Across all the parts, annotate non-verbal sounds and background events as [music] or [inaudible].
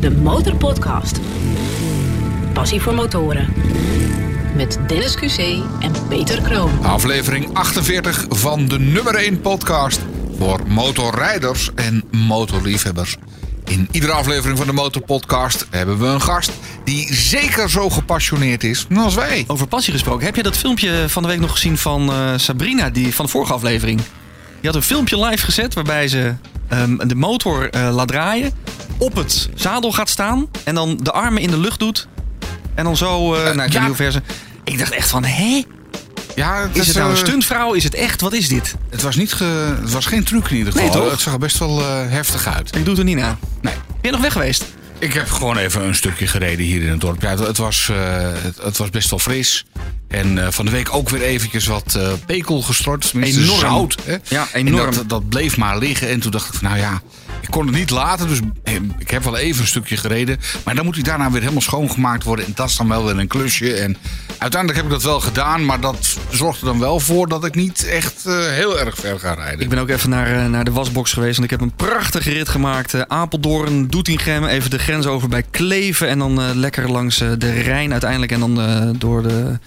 de Motorpodcast. Passie voor motoren. Met Dennis QC en Peter Kroon. Aflevering 48 van de nummer 1 podcast voor motorrijders en motorliefhebbers. In iedere aflevering van de Motorpodcast hebben we een gast die zeker zo gepassioneerd is als wij. Over passie gesproken, heb je dat filmpje van de week nog gezien van eh, Sabrina, die, van de vorige aflevering? Die had een filmpje live gezet waarbij ze ehm, de motor eh, laat draaien, op het zadel gaat staan en dan de armen in de lucht doet. En dan zo, eh nou, ik ja. Ik dacht echt van, hé? Ja, het Is het nou een eh, stuntvrouw? Is het echt? Wat is dit? Het was, niet ge- het was geen truc in ieder Nee, geval. toch? Het zag er best wel eh, heftig uit. Ik doe het er niet na. Nee. Ben je nog weg geweest? Ik heb gewoon even een stukje gereden hier in het dorp. Ja, het, was, het, het was best wel fris. En van de week ook weer eventjes wat pekel gestort. Enorm. zout. Hè? Ja, En enorm. dat, dat bleef maar liggen. En toen dacht ik van, nou ja, ik kon het niet laten. Dus eh, ik heb wel even een stukje gereden. Maar dan moet hij daarna weer helemaal schoongemaakt worden. En dat is dan wel weer een klusje. En uiteindelijk heb ik dat wel gedaan. Maar dat zorgt er dan wel voor dat ik niet echt eh, heel erg ver ga rijden. Ik ben ook even naar, eh, naar de wasbox geweest. En ik heb een prachtige rit gemaakt. Eh, Apeldoorn, Doetinchem, even de grens over bij Kleven. En dan lekker langs de Rijn uiteindelijk. En dan door de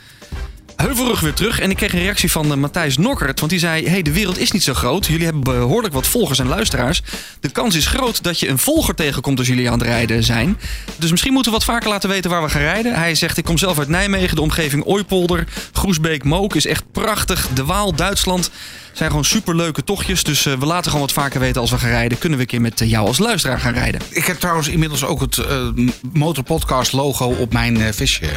Heuvelrug weer terug. En ik kreeg een reactie van eh, Matthijs Nokkert. Want die zei, hey, de wereld is niet zo groot. Jullie hebben behoorlijk wat volgers en luisteraars. De kans is groot dat je een volger tegenkomt als jullie aan het rijden zijn. Dus misschien moeten we wat vaker laten weten waar we gaan rijden. Hij zegt, ik kom zelf uit Nijmegen. De omgeving Ooipolder, Groesbeek, Mook is echt prachtig. De Waal, Duitsland zijn gewoon superleuke tochtjes. Dus eh, we laten gewoon wat vaker weten als we gaan rijden. Kunnen we een keer met eh, jou als luisteraar gaan rijden. Ik heb trouwens inmiddels ook het Motorpodcast logo op mijn visje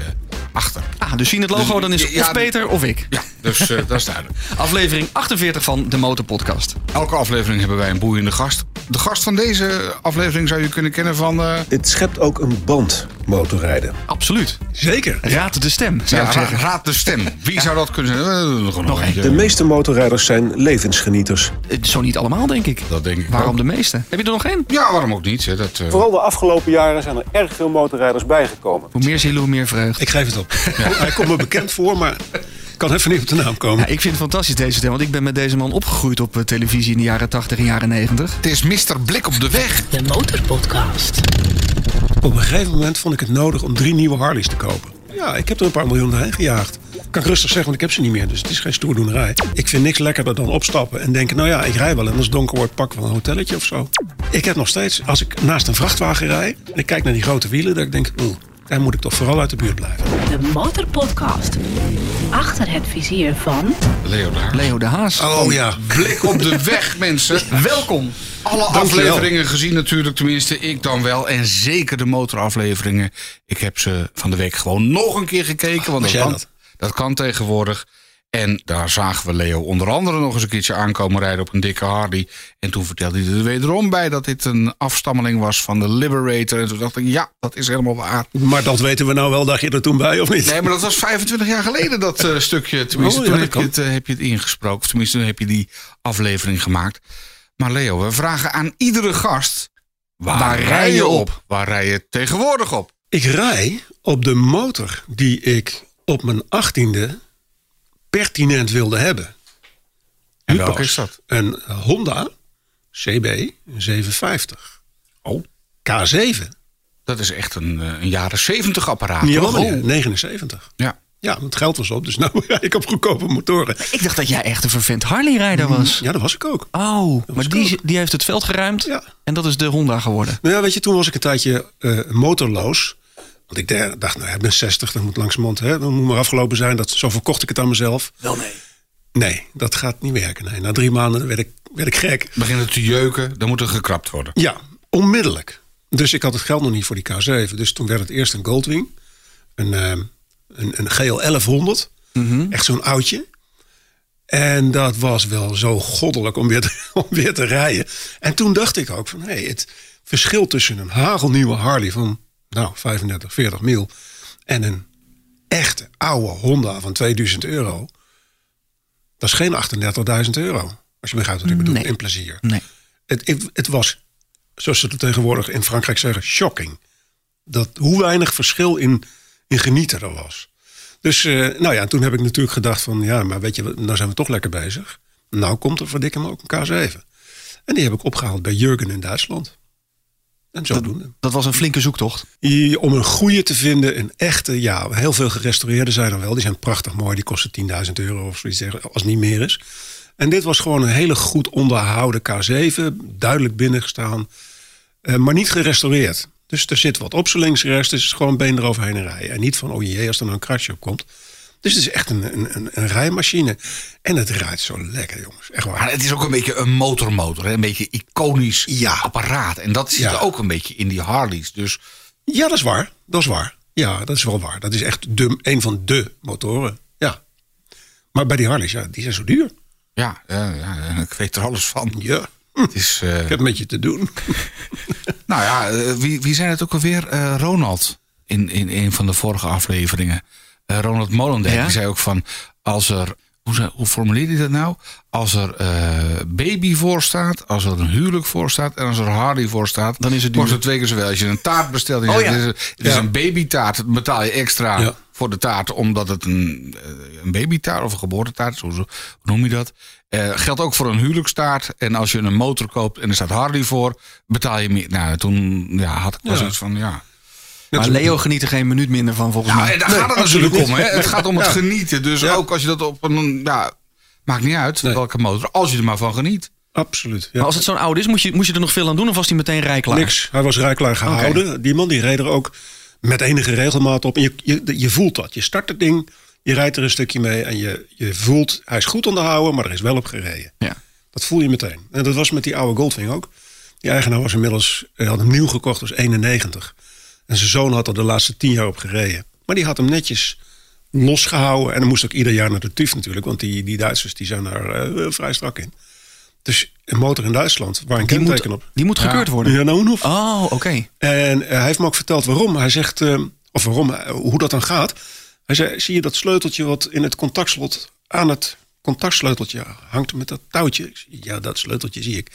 achter. Ah, dus zien het logo, dan is het Ja, of Peter of ik. Ja, dus eh, dat is duidelijk. [laughs] Aflevering 48 van de Motorpodcast. Elke aflevering hebben wij een boeiende gast. De gast van deze aflevering zou je kunnen kennen van... eh, Het schept ook een band motorrijden. Absoluut. Zeker. Raad de stem, zou ja, ik zeggen. raad de stem. Wie zou dat kunnen zijn? Eh, Nog, nog eentje. De meeste motorrijders zijn levensgenieters. Eh, Zo niet allemaal, denk ik. Dat denk ik Waarom ook. de meeste? Heb je er nog één? Ja, waarom ook niet? Hè? Dat, eh, Vooral de afgelopen jaren zijn er erg veel motorrijders bijgekomen. Hoe meer zielen, hoe meer vreugd. Ik geef het op. Hij komt me bekend voor, maar kan even niet op de naam komen. Ja, ik vind het fantastisch deze stem, want ik ben met deze man opgegroeid op eh, televisie in de jaren 80 en jaren 90. Het is Mr. Blik op de weg. De Motorpodcast. Op een gegeven moment vond ik het nodig om drie nieuwe Harleys te kopen. Ja, ik heb er een paar miljoen doorheen gejaagd. Kan ik rustig zeggen, want ik heb ze niet meer. Dus het is geen stoerdoenerij. Ik vind niks lekkerder dan opstappen en denken... nou ja, ik rij wel en als het donker wordt pak wel een hotelletje of zo. Ik heb nog steeds, als ik naast een vrachtwagen rij... en ik kijk naar die grote wielen, dat ik denk... oeh, daar moet ik toch vooral uit de buurt blijven. De Motorpodcast. Achter het vizier van... Leo daar. Leo de Haas. Oh ja, Blik op de weg, mensen. [laughs] Welkom. Alle afleveringen gezien natuurlijk, tenminste ik dan wel. En zeker de motorafleveringen. Ik heb ze van de week gewoon nog een keer gekeken. Want kan, dat? dat kan tegenwoordig. En daar zagen we Leo onder andere nog eens een keertje aankomen rijden op een dikke Harley. En toen vertelde hij er wederom bij dat dit een afstammeling was van de Liberator. En toen dacht ik, ja, dat is helemaal waar. maar dat weten we nou wel. Dacht je er toen bij of niet? Nee, maar dat was 25 jaar geleden, dat eh, [laughs] stukje. Tenminste, Oh, ja, toen dat heb je, kan. het, eh, heb je het ingesproken. Of tenminste, toen heb je die aflevering gemaakt. Maar Leo, we vragen aan iedere gast... Waar, Waar rij je op? Waar rij je tegenwoordig op? Ik rij op de motor die ik op mijn achttiende pertinent wilde hebben. En welke is dat? Een Honda CB 750. Oh, K7. dat is echt een, eh, een jaren 70 apparaat. Helemaal niet, 79. Ja. Ja, het geld was op, dus nou [laughs] ik op goedkope motoren. Ik dacht dat jij echt een vervent Harley-rijder was. Ja, dat was ik ook. Oh, maar die, die heeft het veld geruimd. Ja. En dat is de Honda geworden. Nou ja, weet je, toen was ik een tijdje eh, motorloos. Want ik dacht, nou, ja, ik ben 60, dat moet langzamerhand, hè, dat moet maar afgelopen zijn. Dat, zo verkocht ik het aan mezelf. Wel nee. Nee, dat gaat niet werken. Nee. Na drie maanden werd ik, werd ik gek. Beginnen te jeuken, dan moet er gekrapt worden. Ja, onmiddellijk. Dus ik had het geld nog niet voor die K7. Dus toen werd het eerst een Goldwing. Een, ehm, een, een GL 1100. Echt zo'n oudje. En dat was wel zo goddelijk om weer, te, [laughs] om weer te rijden. En toen dacht ik ook van... Hé, het verschil tussen een hagelnieuwe Harley van... Nou, 35, 40 mil... en een echte oude Honda van 2000 euro... dat is geen 38.000 euro. Als je begrijpt wat ik bedoel, Nee. in plezier. Nee. Het, het, het was, zoals ze het tegenwoordig in Frankrijk zeggen, shocking. Dat, hoe weinig verschil in, in genieten er was. Dus eh, nou ja, en toen heb ik natuurlijk gedacht van... ja, maar weet je, nou zijn we toch lekker bezig. Nou komt er voor dik hem ook een K7. En die heb ik opgehaald bij Jurgen in Duitsland. En. Dat was een flinke zoektocht. Om een goede te vinden, een echte, ja, heel veel gerestaureerde zijn er wel. Die zijn prachtig mooi, die kosten 10.000 euro of zoiets, als het niet meer is. En dit was gewoon een hele goed onderhouden K7, duidelijk binnengestaan, eh, maar niet gerestaureerd. Dus er zit wat opselingsrest, dus het is gewoon been eroverheen rijden. En niet van, oh jee, als er nou een krasje op komt. Dus het is echt een, een, een, een rijmachine. En het rijdt zo lekker, jongens. Echt waar. Maar het is ook een beetje een motormotor, hè? een beetje iconisch Ja. apparaat. En dat zit Ja. er ook een beetje in die Harleys. Dus Ja, dat is waar. Dat is waar. Ja, dat is wel waar. Dat is echt de, een van de motoren. Ja. Maar bij die Harleys, ja, die zijn zo duur. ja, ja, ja, ik weet er alles van. Ja. Het is, eh, Ik heb met je te doen. [laughs] nou ja, eh, wie, wie zei het ook alweer? Eh, Ronald, in, in een van de vorige afleveringen. Eh, Ronald Molendijk, Ja? die zei ook van... als er, hoe, hoe formuleerde hij dat nou? Als er eh, baby voor staat, als er een huwelijk voor staat... en als er Harley voor staat, Dan is het duur. kost het twee keer zoveel. Als je een taart bestelt je Oh ja. het is, het is een babytaart... betaal je extra Ja. voor de taart... omdat het een, eh, een babytaart of een geboortetaart is. Hoe, hoe noem je dat? Geldt ook voor een huwelijkstaart. En als je een motor koopt en er staat Harley voor... betaal je meer. Nou, toen ja, had ik wel zoiets van... ja. Maar Leo geniet er geen minuut minder van, volgens Ja, mij. en daar Nee, gaat het natuurlijk om. Hè? Het gaat om het Ja. genieten. Dus Ja. ook als je dat op een... Ja, maakt niet uit Nee. welke motor. Als je er maar van geniet. Absoluut. Ja. Maar als het zo'n oud is, moest je, moest je er nog veel aan doen? Of was hij meteen rijklaar? Niks. Hij was rijklaar gehouden. Die man die reed er ook met enige regelmaat op. En je, je, je voelt dat. Je start het ding, je rijdt er een stukje mee en je, je voelt... Hij is goed onderhouden, maar er is wel op gereden. Ja. Dat voel je meteen. En dat was met die oude Goldwing ook. Die eigenaar was inmiddels, hij had hem nieuw gekocht, was 91. En zijn zoon had er de laatste tien jaar op gereden. Maar die had hem netjes losgehouden. En dan moest ook ieder jaar naar de TUF natuurlijk. Want die, die Duitsers die zijn daar eh, vrij strak in. Dus een motor in Duitsland, waar een Die kenteken moet, op. die moet gekeurd worden. Ja, nou, hoef. Oh, oké. En eh, hij heeft me ook verteld waarom. Hij zegt, eh, of waarom, eh, hoe dat dan gaat. Hij zei, zie je dat sleuteltje wat in het contactslot aan het contactsleuteltje hangt met dat touwtje? Ik zei, ja, dat sleuteltje zie ik.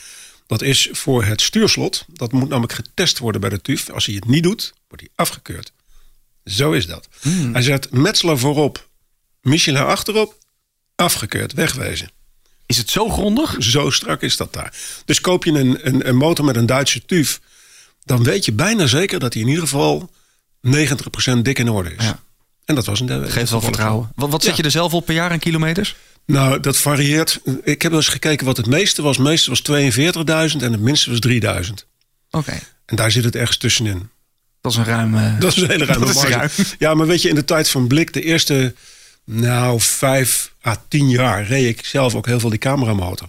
Dat is voor het stuurslot. Dat moet namelijk getest worden bij de TUF. Als hij het niet doet, wordt hij afgekeurd. Zo is dat. Hij zegt, Metselaar voorop, Michelin achterop, afgekeurd, wegwezen. Is het zo grondig? Zo strak is dat daar. Dus koop je een, een, een motor met een Duitse TUF, dan weet je bijna zeker dat hij in ieder geval 90% dik in orde is. Ja. En dat was een Geeft wel vertrouwen. Wat, wat zet Ja. je er zelf op per jaar aan kilometers? Nou, dat varieert. Ik heb wel eens gekeken wat het meeste was. Het meeste was 42.000 en het minste was 3000. Oké. En daar zit het ergens tussenin. Dat is een ruim... eh, Dat is een hele ruime [laughs] marge. ruim. Ja, maar weet je, in de tijd van Blik, de eerste nou, vijf à tien jaar, reed ik zelf ook heel veel die cameramotor.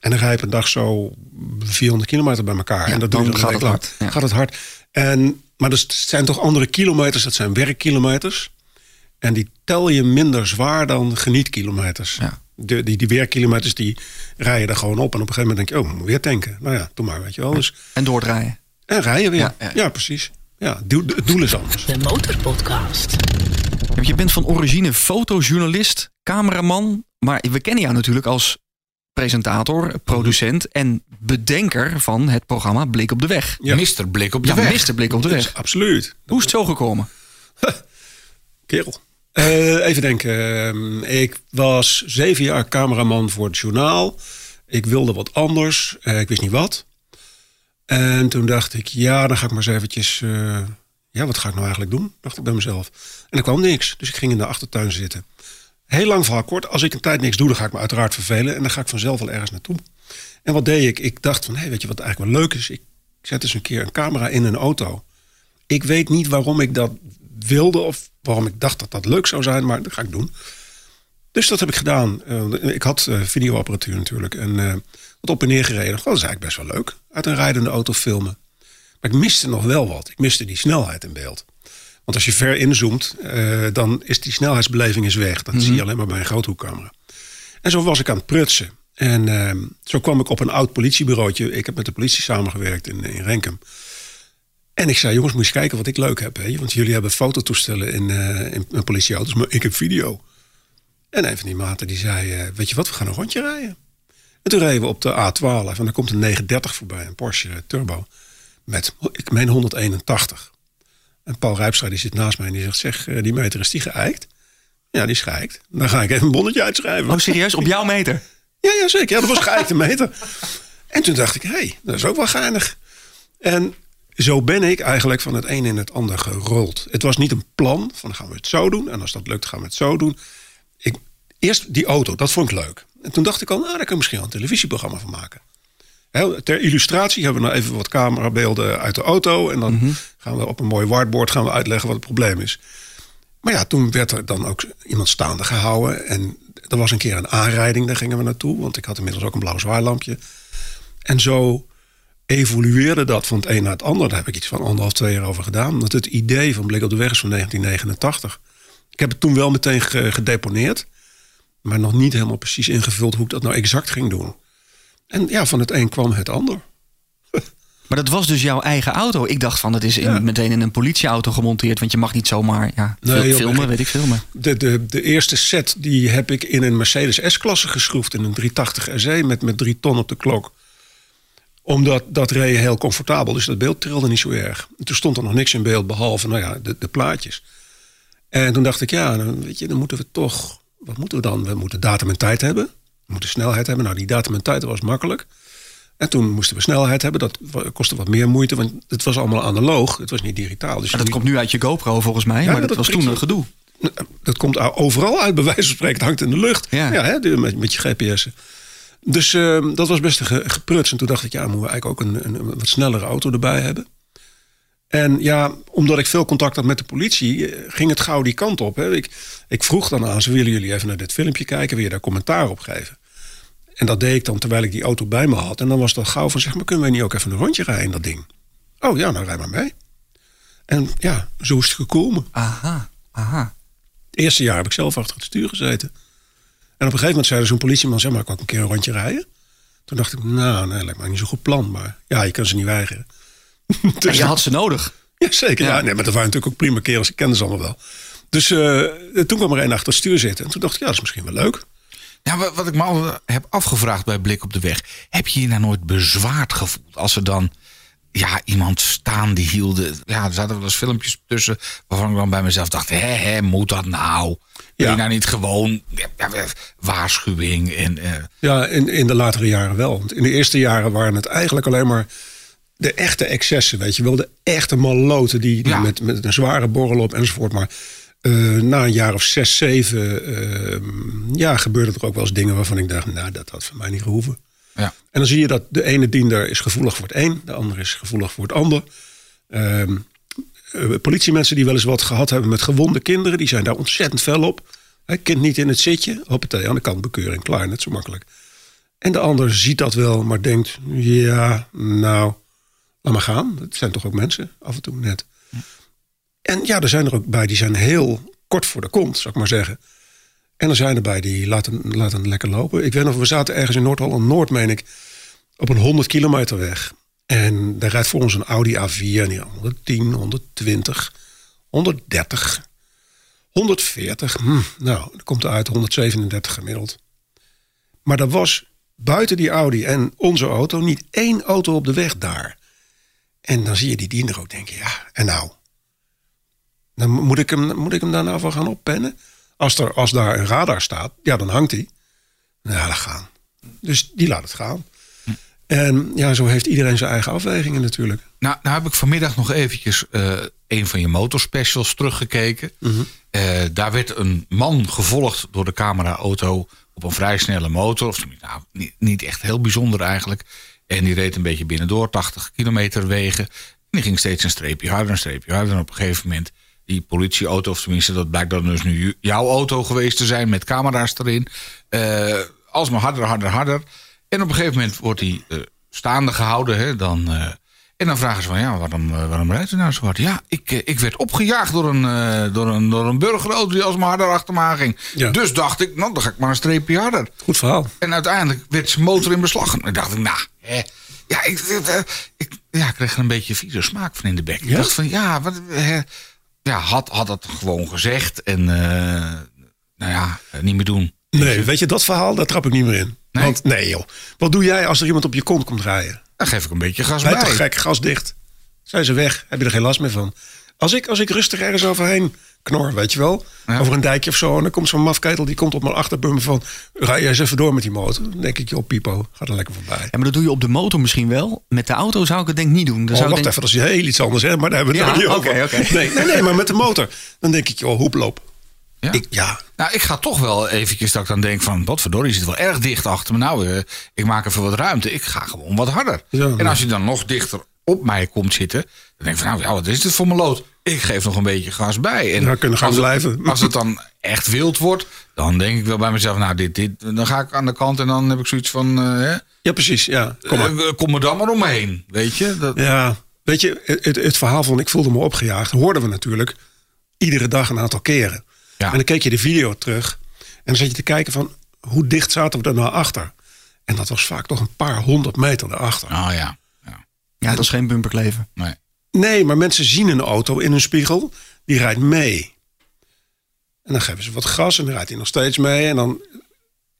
En dan rijd ik een dag zo 400 kilometer bij elkaar. Ja, en dat je dan dan gaat het hard. Ja. Gaat het hard. En, maar dat zijn toch andere kilometers, dat zijn werkkilometers. En die tel je minder zwaar dan genietkilometers. Ja. De, die, die werkkilometers die rijden er gewoon op. En op een gegeven moment denk je, oh, moet weer tanken. Nou ja, doe maar, weet je wel. Dus, En doordraaien. en rijden weer. Ja, Ja, ja. precies. Ja, het doel is anders. De Motorpodcast. Je bent van origine fotojournalist, cameraman. Maar we kennen jou natuurlijk als presentator, producent en bedenker van het programma Blik op de Weg. Ja. Mister Blik op de Ja, weg. Mister Blik op de Weg. Absoluut. Hoe is het zo gekomen? [laughs] Kerel. Eh, even denken. Ehm, Ik was zeven jaar cameraman voor het journaal. Ik wilde wat anders. Eh, ik wist niet wat. En toen dacht ik, ja, dan ga ik maar eens eventjes... eh, ja, wat ga ik nou eigenlijk doen? Dacht ik bij mezelf. En er kwam niks. Dus ik ging in de achtertuin zitten. Heel lang verhaal kort. Als ik een tijd niks doe, dan ga ik me uiteraard vervelen. En dan ga ik vanzelf wel ergens naartoe. En wat deed ik? Ik dacht van, hé, weet je wat eigenlijk wel leuk is? Ik zet eens een keer een camera in een auto. Ik weet niet waarom ik dat wilde of waarom ik dacht dat dat leuk zou zijn, maar dat ga ik doen. Dus dat heb ik gedaan. Eh, ik had eh, videoapparatuur natuurlijk en eh, wat op en neer gereden. Dat is eigenlijk best wel leuk. Uit een rijdende auto filmen. Maar ik miste nog wel wat. Ik miste die snelheid in beeld. Want als je ver inzoomt, dan is die snelheidsbeleving is weg. Dat zie je alleen maar bij een groothoekcamera. En zo was ik aan het prutsen. En zo kwam ik op een oud politiebureautje. Ik heb met de politie samengewerkt in, in Renkum. En ik zei, jongens, moet je eens kijken wat ik leuk heb. Hè? Want jullie hebben fototoestellen in, eh, in, in politieauto's, maar ik heb video. En een van die maten die zei, eh, weet je wat, we gaan een rondje rijden. En toen reden we op de A12 en dan komt een 930 voorbij, een Porsche Turbo. Met, ik meen 181. En Paul Rijpstra die zit naast mij en die zegt, zeg, eh, die meter is die geëikt? Ja, die is geëikt. Dan ga ik even een bonnetje uitschrijven. Oh, serieus? Op jouw meter? Ja, ja, zeker. Ja, dat was geëikte meter. En toen dacht ik, hé, hey, dat is ook wel geinig. En zo ben ik eigenlijk van het een in het ander gerold. Het was niet een plan van gaan we het zo doen. En als dat lukt, gaan we het zo doen. Ik, eerst die auto, dat vond ik leuk. En toen dacht ik al, nou, daar kan ik misschien wel een televisieprogramma van maken. Ter illustratie hebben we nou even wat camerabeelden uit de auto. En dan gaan we op een mooi whiteboard gaan we uitleggen wat het probleem is. Maar ja, toen werd er dan ook iemand staande gehouden. En er was een keer een aanrijding, daar gingen we naartoe. Want ik had inmiddels ook een blauw zwaarlampje. En zo evolueerde dat van het een naar het ander. Daar heb ik iets van anderhalf, twee jaar over gedaan. Dat het idee van Blik op de Weg is van 1989. Ik heb het toen wel meteen ge- gedeponeerd. Maar nog niet helemaal precies ingevuld hoe ik dat nou exact ging doen. En ja, van het een kwam het ander. [laughs] Maar dat was dus jouw eigen auto. Ik dacht van, het is in, Ja. meteen in een politieauto gemonteerd. Want je mag niet zomaar ja, Nee, fil- joh, filmen, weet ik veel. Maar. De, de, de eerste set die heb ik in een Mercedes S-klasse geschroefd. In een 380 SE met, met drie ton op de klok. Omdat dat reed heel comfortabel. Dus dat beeld trilde niet zo erg. En toen stond er nog niks in beeld behalve nou ja, de, de plaatjes. En toen dacht ik, ja, dan, weet je, dan moeten we toch... Wat moeten we dan? We moeten datum en tijd hebben. We moeten snelheid hebben. Nou, die datum en tijd was makkelijk. En toen moesten we snelheid hebben. Dat kostte wat meer moeite, want het was allemaal analoog. Het was niet digitaal. Dus Maar dat komt nu uit je GoPro volgens mij. Ja, maar dat, dat was toen een gedoe. Dat komt overal uit, bij wijze van spreken. Het hangt in de lucht. Ja. hè, met, met je GPS'en. Dus eh, dat was best een ge- gepruts. En toen dacht ik, ja, moeten we eigenlijk ook een, een, een wat snellere auto erbij hebben. En ja, omdat ik veel contact had met de politie, eh, ging het gauw die kant op. Hè. Ik, ik vroeg dan aan ze, willen jullie even naar dit filmpje kijken? Wil je daar commentaar op geven? En dat deed ik dan terwijl ik die auto bij me had. En dan was dat gauw van, zeg maar, kunnen wij niet ook even een rondje rijden in dat ding? Oh ja, nou rij maar mee. En ja, zo is het gekomen. Aha, aha. Het eerste jaar heb ik zelf achter het stuur gezeten. En op een gegeven moment zei zo'n politieman... zeg maar, ik ook een keer een rondje rijden. Toen dacht ik, nou, nee, lijkt mij niet zo'n goed plan. Maar ja, je kan ze niet weigeren. [laughs] En dus, je had ze nodig. [laughs] ja, zeker. Ja. Ja. nee, maar dat waren natuurlijk ook prima kerels. Ik kende ze allemaal wel. Dus eh, toen kwam er een achter het stuur zitten. En toen dacht ik, ja, dat is misschien wel leuk. Ja, wa- wat ik me al heb afgevraagd bij Blik op de Weg. Heb je je nou nooit bezwaard gevoeld? Als er dan ja, iemand staan die hielden. Ja, er zaten wel eens filmpjes tussen waarvan ik dan bij mezelf dacht: hè, hè moet dat nou? Ja. je nou niet gewoon waarschuwing en. eh, Ja, in, in de latere jaren wel. Want in de eerste jaren waren het eigenlijk alleen maar de echte excessen. Weet je wel, de echte malloten die, die Ja. met, met een zware borrel op enzovoort. Maar eh, na een jaar of zes, zeven, eh, ja, gebeurden er ook wel eens dingen waarvan ik dacht, nou, dat had van mij niet gehoeven. ja. En dan zie je dat de ene diender is gevoelig voor het een, de andere is gevoelig voor het ander. Ehm, eh, politiemensen die wel eens wat gehad hebben met gewonde kinderen, die zijn daar ontzettend fel op. Kind niet in het zitje, hoppatee, aan de kant bekeuring, klaar, net zo makkelijk. En de ander ziet dat wel, maar denkt, ja, nou, laat maar gaan. Het zijn toch ook mensen, af en toe net. En ja, er zijn er ook bij, die zijn heel kort voor de kont, zou ik maar zeggen. En er zijn er bij die laten, laten lekker lopen. Ik weet nog, we zaten ergens in Noord-Holland-Noord, meen ik, op een 100 kilometer weg. En daar rijdt voor ons een Audi A4, en die 110, 120, 130, 140. Hm, nou, dat komt eruit 137 gemiddeld. Maar er was buiten die Audi en onze auto niet één auto op de weg daar. En dan zie je die diender ook denken, ja, en nou? Dan moet ik hem, moet ik hem daar nou van gaan oppennen? Als, er, als daar een radar staat, ja, dan hangt hij. Ja, laat gaan. Dus die laat het gaan. En ja, zo heeft iedereen zijn eigen afwegingen natuurlijk. Nou, nou heb ik vanmiddag nog eventjes eh, een van je motorspecials teruggekeken. Eh, daar werd een man gevolgd door de camera-auto op een vrij snelle motor. Of nou, niet, niet echt heel bijzonder eigenlijk. En die reed een beetje binnendoor, 80 kilometer wegen. En die ging steeds een streepje harder, een streepje harder. En op een gegeven moment die politieauto, of tenminste dat blijkt dan dus nu jouw auto geweest te zijn met camera's erin. Eh alsmaar harder, harder, harder. En op een gegeven moment wordt hij eh, staande gehouden. Hè, dan, eh, en dan vragen ze van, ja, waarom, eh, waarom rijdt u nou zo hard? Ja, ik, ik werd opgejaagd door een, eh, door een, door een burgerauto die alsmaar harder achter me aan ging. Ja. Dus dacht ik, nou, dan ga ik maar een streepje harder. Goed verhaal. En uiteindelijk werd zijn motor in beslag genomen. En dacht ik, nou, hè, ja, ik, ik, ja, ik kreeg er een beetje vieze smaak van in de bek. Ik dacht van, ja, wat, hè, ja had, had het gewoon gezegd. En, nou ja, niet meer doen. Nee, weet je, dat verhaal, daar trap ik niet meer in. Nee? Want nee joh, wat doe jij als er iemand op je kont komt rijden? Dan geef ik een beetje gas bij. toch gek, gas dicht. Zijn ze weg, heb je er geen last meer van. Als ik, als ik rustig ergens overheen knor, weet je wel. Ja. Over een dijkje of zo. En dan komt zo'n mafketel, die komt op mijn achterbumper van... Rij jij eens even door met die motor. Dan denk ik, joh, Pipo, ga er lekker voorbij. Ja, maar dat doe je op de motor misschien wel. Met de auto zou ik het denk ik niet doen. Dan Oh, zou wacht denk- even, dat is heel iets anders, hè? Maar daar hebben we het Ja, niet over. Nee, nee, nee, maar met de motor. Dan denk ik, joh, hoeploop. Ja. Ik, ja, Nou, ik ga toch wel eventjes dat ik dan denk van... wat verdorie, je zit wel erg dicht achter me. Nou, eh, ik maak even wat ruimte. Ik ga gewoon wat harder. Ja, en als je dan nog dichter op mij komt zitten... dan denk ik van, nou ja, wat is dit voor mijn lood? Ik geef nog een beetje gas bij. En Ja, kunnen gaan als het- blijven. [laughs] Als het dan echt wild wordt... dan denk ik wel bij mezelf, nou, dit, dit, dan ga ik aan de kant... en dan heb ik zoiets van, eh, ja precies. Ja, kom maar. eh, kom er dan maar omheen. Weet je? Dat, Ja, weet je, het, het, het verhaal van ik voelde me opgejaagd... hoorden we natuurlijk iedere dag een aantal keren. Ja. En dan keek je de video terug... en dan zat je te kijken van, hoe dicht zaten we er nou achter? En dat was vaak toch een paar honderd meter erachter. Oh ja. ja. Ja, dat is geen bumperkleven. Nee. Nee, maar mensen zien een auto in een spiegel, die rijdt mee. En dan geven ze wat gas en dan rijdt hij nog steeds mee. En dan,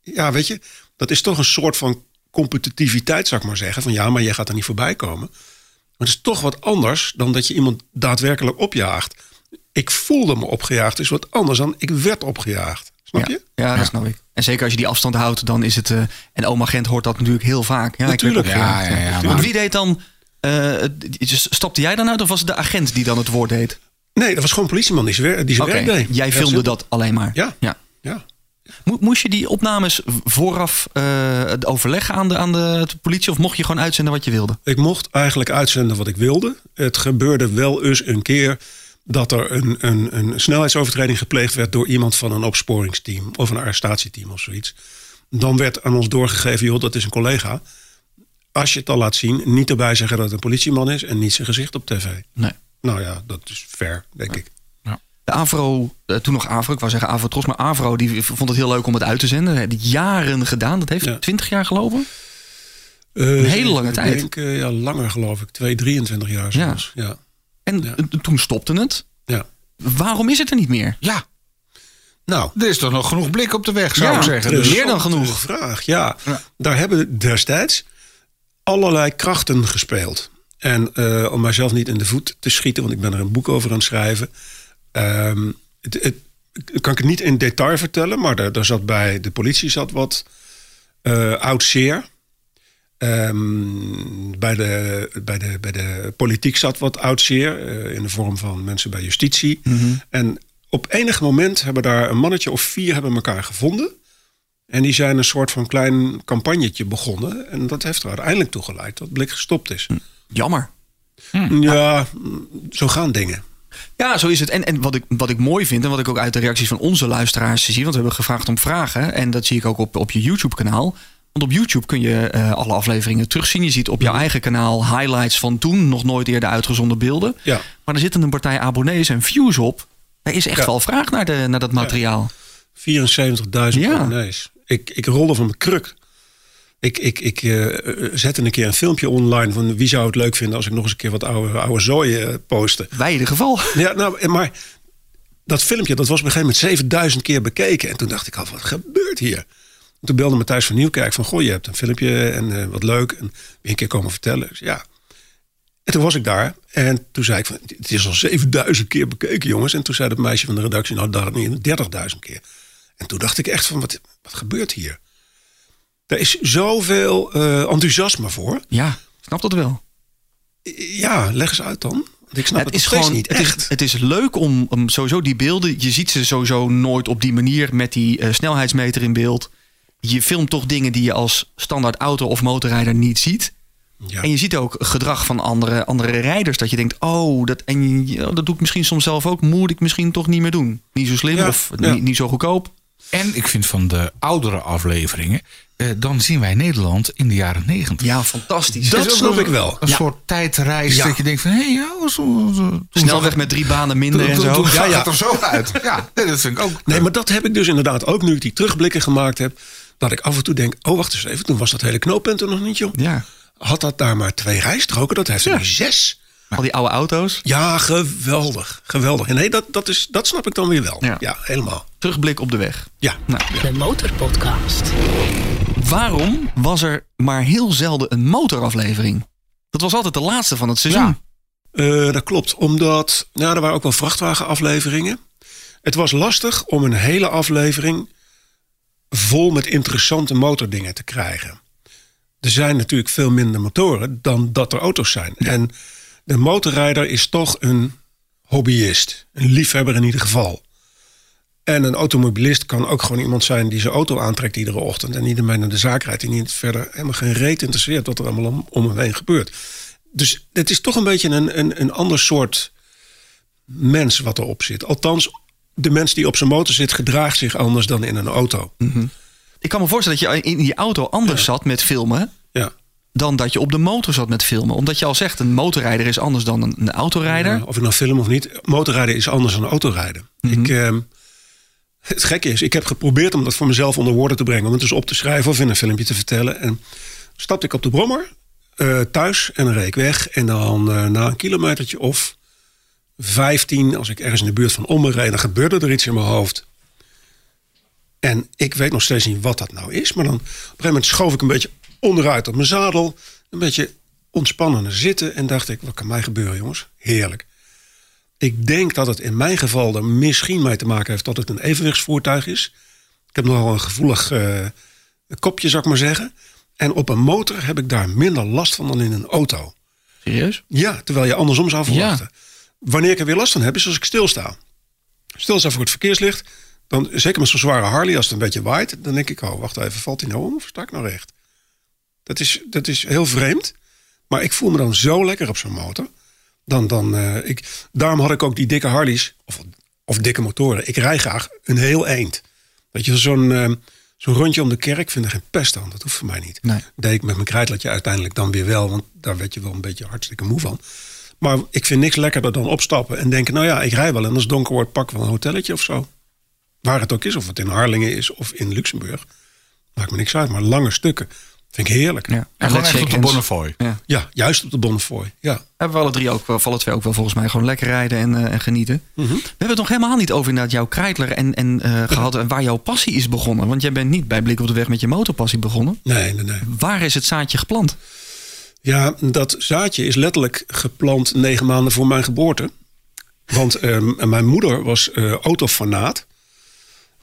ja, weet je, dat is toch een soort van competitiviteit, zou ik maar zeggen. Van ja, maar jij gaat er niet voorbij komen. Maar het is toch wat anders dan dat je iemand daadwerkelijk opjaagt. Ik voelde me opgejaagd, is wat anders dan ik werd opgejaagd. Snap Ja, je? ja, dat snap ik. En zeker als je die afstand houdt, dan is het... eh, en oma Gent hoort dat natuurlijk heel vaak. Ja, Natuurlijk. Ja, ja, ja, Want maar- wie deed dan... eh, stapte jij dan uit of was het de agent die dan het woord deed? Nee, dat was gewoon een politieman die zijn, wer- die zijn Oké, werk deed. jij filmde dat alleen maar. Ja. ja. Ja. Mo- Moest je die opnames vooraf eh, het overleggen aan de, aan de politie? Of mocht je gewoon uitzenden wat je wilde? Ik mocht eigenlijk uitzenden wat ik wilde. Het gebeurde wel eens een keer dat er een, een, een snelheidsovertreding gepleegd werd door iemand van een opsporingsteam of een arrestatieteam of zoiets. Dan werd aan ons doorgegeven, joh, dat is een collega. Als je het al laat zien, niet erbij zeggen dat het een politieman is en niet zijn gezicht op tv. Nee. Nou ja, dat is fair, denk ik. De Avro, eh, toen nog Avro, ik wou zeggen Avro Tros, maar Avro die vond het heel leuk om het uit te zenden. Dat heeft jaren gedaan. Dat heeft Ja. 20 jaar gelopen. een hele lange tijd. Ik denk, eh, ja, langer geloof ik. 2, 23 jaar Ja. zelfs. Ja. En Ja. eh, toen stopte het. ja. Waarom is het er niet meer? Ja, Nou, er is toch nog genoeg blik op de weg, zou Ja, ik zeggen. Dus, meer dan genoeg. vraag, ja. Ja. Daar hebben destijds allerlei krachten gespeeld. En eh, om mijzelf niet in de voet te schieten, want ik ben er een boek over aan het schrijven. ehm, het, het, kan ik het niet in detail vertellen, maar daar, daar zat bij de politie zat wat eh oud zeer. Ehm, bij, de, bij, de, bij de politiek zat wat oud zeer, eh, in de vorm van mensen bij justitie. En op enig moment hebben daar een mannetje of vier hebben elkaar gevonden. En die zijn een soort van klein campagnetje begonnen. En dat heeft er uiteindelijk toe geleid dat Blik gestopt is. Jammer. Ja, zo gaan dingen. Ja, zo is het. En, en wat, ik, wat ik mooi vind en wat ik ook uit de reacties van onze luisteraars zie, want we hebben gevraagd om vragen. En dat zie ik ook op, op je YouTube-kanaal. Want op YouTube kun je eh, alle afleveringen terugzien. Je ziet op jouw eigen kanaal highlights van toen, nog nooit eerder uitgezonden beelden. Ja. Maar er zitten een partij abonnees en views op. Er is echt Ja. wel vraag naar, de, naar dat materiaal. 74.000 Ja. abonnees. Ik, ik rolde van mijn kruk. Ik, ik, ik eh, zette een keer een filmpje online van wie zou het leuk vinden als ik nog eens een keer wat oude, oude zooi eh, postte. Wij in ieder geval. Ja, nou, maar dat filmpje dat was op een gegeven moment 7000 keer bekeken. En toen dacht ik al, wat gebeurt hier? En toen belde Matthijs van Nieuwkerk van, goh, je hebt een filmpje en eh, wat leuk. En een keer komen vertellen? Dus ja. En toen was ik daar en toen zei ik van, het is al 7000 keer bekeken jongens. En toen zei het meisje van de redactie, nou daar niet 30.000 keer. En toen dacht ik echt van, wat, wat gebeurt hier? Er is zoveel eh, enthousiasme voor. Ja, snap dat wel. Ja, leg eens uit dan. Want ik snap het, het is gewoon niet het echt. is, het is leuk om, om sowieso die beelden. Je ziet ze sowieso nooit op die manier met die eh, snelheidsmeter in beeld. Je filmt toch dingen die je als standaard auto of motorrijder niet ziet. ja. En je ziet ook gedrag van andere, andere rijders. Dat je denkt, oh, dat, en je- dat doe ik misschien soms zelf ook. Moet ik misschien toch niet meer doen. Niet zo slim Ja, of ja. niet, niet zo goedkoop. En ik vind van de oudere afleveringen, eh, dan zien wij Nederland in de jaren negentig. Ja, Dat fantastisch. Is ook snap ik wel. Een Ja. soort tijdreis Ja. dat je denkt van, hé, ja, zo, zo, Snelweg met drie banen minder toen, en zo. toen Ja, ja. het er zo uit. Ja, nee, dat vind ik ook. Nee, maar dat heb ik dus inderdaad ook nu ik die terugblikken gemaakt heb. Dat ik af en toe denk, oh wacht eens even, toen was dat hele knooppunt er nog niet, joh. Ja, Had dat daar maar twee rijstroken, dat heeft er nu zes. al die oude auto's. Ja, geweldig, geweldig. En nee, dat, dat, is, dat snap ik dan weer wel. Ja. Ja, helemaal. Terugblik op de weg. Ja. Nou, De Motorpodcast. Waarom was er maar heel zelden een motoraflevering? Dat was altijd de laatste van het seizoen. Ja. Eh, dat klopt, omdat nou, er waren ook wel vrachtwagenafleveringen. Het was lastig om een hele aflevering vol met interessante motordingen te krijgen. Er zijn natuurlijk veel minder motoren dan dat er auto's zijn. En de motorrijder is toch een hobbyist, een liefhebber in ieder geval. En een automobilist kan ook gewoon iemand zijn die zijn auto aantrekt iedere ochtend. En niet ermee naar de zaak rijdt. Die niet verder helemaal geen reet interesseert wat er allemaal om, om hem heen gebeurt. Dus het is toch een beetje een, een, een ander soort mens wat erop zit. Althans, de mens die op zijn motor zit gedraagt zich anders dan in een auto. Ik kan me voorstellen dat je in die auto anders zat met filmen Ja. dan dat je op de motor zat met filmen. Omdat je al zegt, een motorrijder is anders dan een, een autorijder. Ja, of ik nou film of niet. Motorrijden is anders dan autorijden. Ik, ehm, het gekke is, ik heb geprobeerd om dat voor mezelf onder woorden te brengen. Om het dus op te schrijven of in een filmpje te vertellen. En stapte ik op de brommer eh, thuis en dan reed ik weg. En dan eh, na een kilometertje of 15, als ik ergens in de buurt van Ommen reed, dan gebeurde er iets in mijn hoofd. En ik weet nog steeds niet wat dat nou is. Maar dan op een gegeven moment schoof ik een beetje onderuit op mijn zadel. Een beetje ontspannen zitten. En dacht ik, wat kan mij gebeuren jongens? Heerlijk. Ik denk dat het in mijn geval er misschien mee te maken heeft dat het een evenwichtsvoertuig is. Ik heb nogal een gevoelig eh, kopje, zou ik maar zeggen. En op een motor heb ik daar minder last van dan in een auto. Serieus? Ja, terwijl je andersom zou verwachten. Wanneer ik er weer last van heb, is als ik stilsta. Stilsta voor het verkeerslicht. Dan, zeker met zo'n zware Harley, als het een beetje waait, dan denk ik, oh, wacht even, valt hij nou om of sta ik nou recht? Dat is, dat is heel vreemd. Maar ik voel me dan zo lekker op zo'n motor. Dan, dan, eh, ik, daarom had ik ook die dikke Harleys, of, of dikke motoren. Ik rij graag een heel eind. Weet je, zo'n eh, zo'n rondje om de kerk vind er geen pest aan. Dat hoeft voor mij niet. Nee. Deed ik met mijn krijtlatje uiteindelijk dan weer wel. Want daar werd je wel een beetje hartstikke moe van. Maar ik vind niks lekkerder dan opstappen en denken... nou ja, ik rij wel en als het donker wordt pak wel een hotelletje of zo. Waar het ook is, of het in Harlingen is of in Luxemburg. Maakt me niks uit, maar lange stukken vind ik heerlijk. Ja. En gewoon echt op de. Bonnefoy. Ja. Ja, juist op de Bonnefoy. Ja. Hebben we alle drie ook, wel- alle twee ook wel volgens mij gewoon lekker rijden en, eh, en genieten. We hebben het nog helemaal niet over inderdaad jouw krijtler en, en eh, gehad en waar jouw passie is begonnen. Want jij bent niet bij Blik op de Weg met je motorpassie begonnen. Nee, nee, nee. Waar is het zaadje geplant? Ja, dat zaadje is letterlijk geplant negen maanden voor mijn geboorte. Want ehm, mijn moeder was eh autofanaat.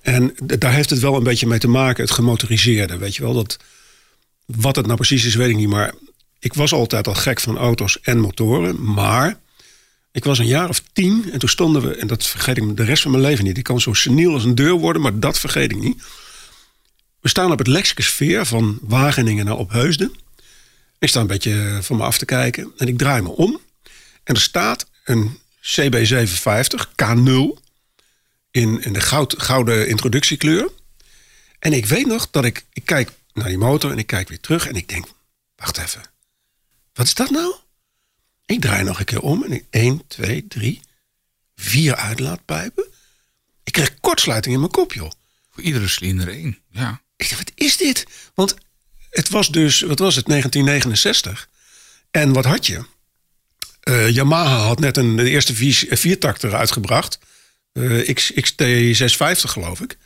En daar heeft het wel een beetje mee te maken, het gemotoriseerde. Weet je wel, dat, wat het nou precies is, weet ik niet. Maar ik was altijd al gek van auto's en motoren. Maar ik was een jaar of tien en toen stonden we... en dat vergeet ik de rest van mijn leven niet. Ik kan zo seniel als een deur worden, maar dat vergeet ik niet. We staan op het Lexicus Veer van Wageningen naar Opheusden. Ik sta een beetje van me af te kijken en ik draai me om. En er staat een CB750 K0 in, in de goud, gouden introductiekleur. En ik weet nog dat ik, ik kijk naar die motor en ik kijk weer terug en ik denk, wacht even, wat is dat nou? Ik draai nog een keer om en ik, 1, 2, 3, vier uitlaatpijpen. Ik kreeg kortsluiting in mijn kop, joh. Voor iedere cilinder één. Ja. Ik dacht, wat is dit? Want het was dus, wat was het, 1969. En wat had je? Eh, Yamaha had net een, de eerste vier, viertakter uitgebracht. Eh, X, XT650 geloof ik.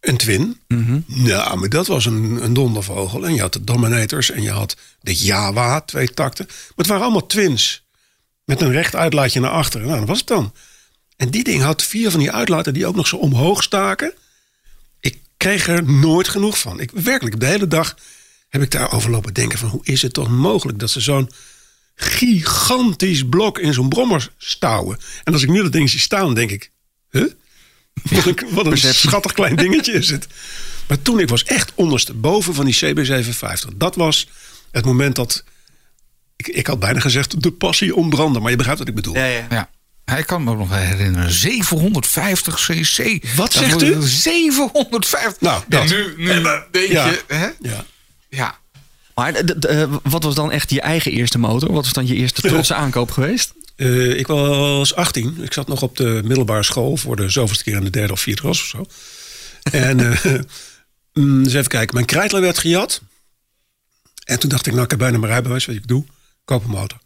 Een twin. Nou, maar dat was een, een dondervogel. En je had de Dominators en je had de Java, twee takten. Maar het waren allemaal twins. Met een recht uitlaatje naar achteren. Nou, dat was het dan. En die ding had vier van die uitlaten die ook nog zo omhoog staken. Ik kreeg er nooit genoeg van. Ik, werkelijk, de hele dag heb ik daarover lopen denken van... hoe is het toch mogelijk dat ze zo'n gigantisch blok in zo'n brommer stouwen. En als ik nu dat ding zie staan, denk ik... Huh? Wat een, wat een schattig klein dingetje is het. Maar toen, ik was echt ondersteboven van die CB750. Dat was het moment dat... Ik, ik had bijna gezegd de passie ontbrandde. Maar je begrijpt wat ik bedoel. ja. ja. Hij kan me nog herinneren. 750 cc. Wat Dat zegt u? 750. Nou, dat. En nu, nu denk Ja. je... Hè? Ja. Ja. Maar eh, wat was dan echt je eigen eerste motor? Wat was dan je eerste trotse aankoop geweest? Eh, ik was 18. Ik zat nog op de middelbare school voor de zoveelste keer in de derde of vierde klas of zo. En [laughs] mm, eens even kijken. Mijn krijtler werd gejat. En toen dacht ik, nou, ik heb bijna mijn rijbewijs. Weet je wat ik doe? Koop een motor.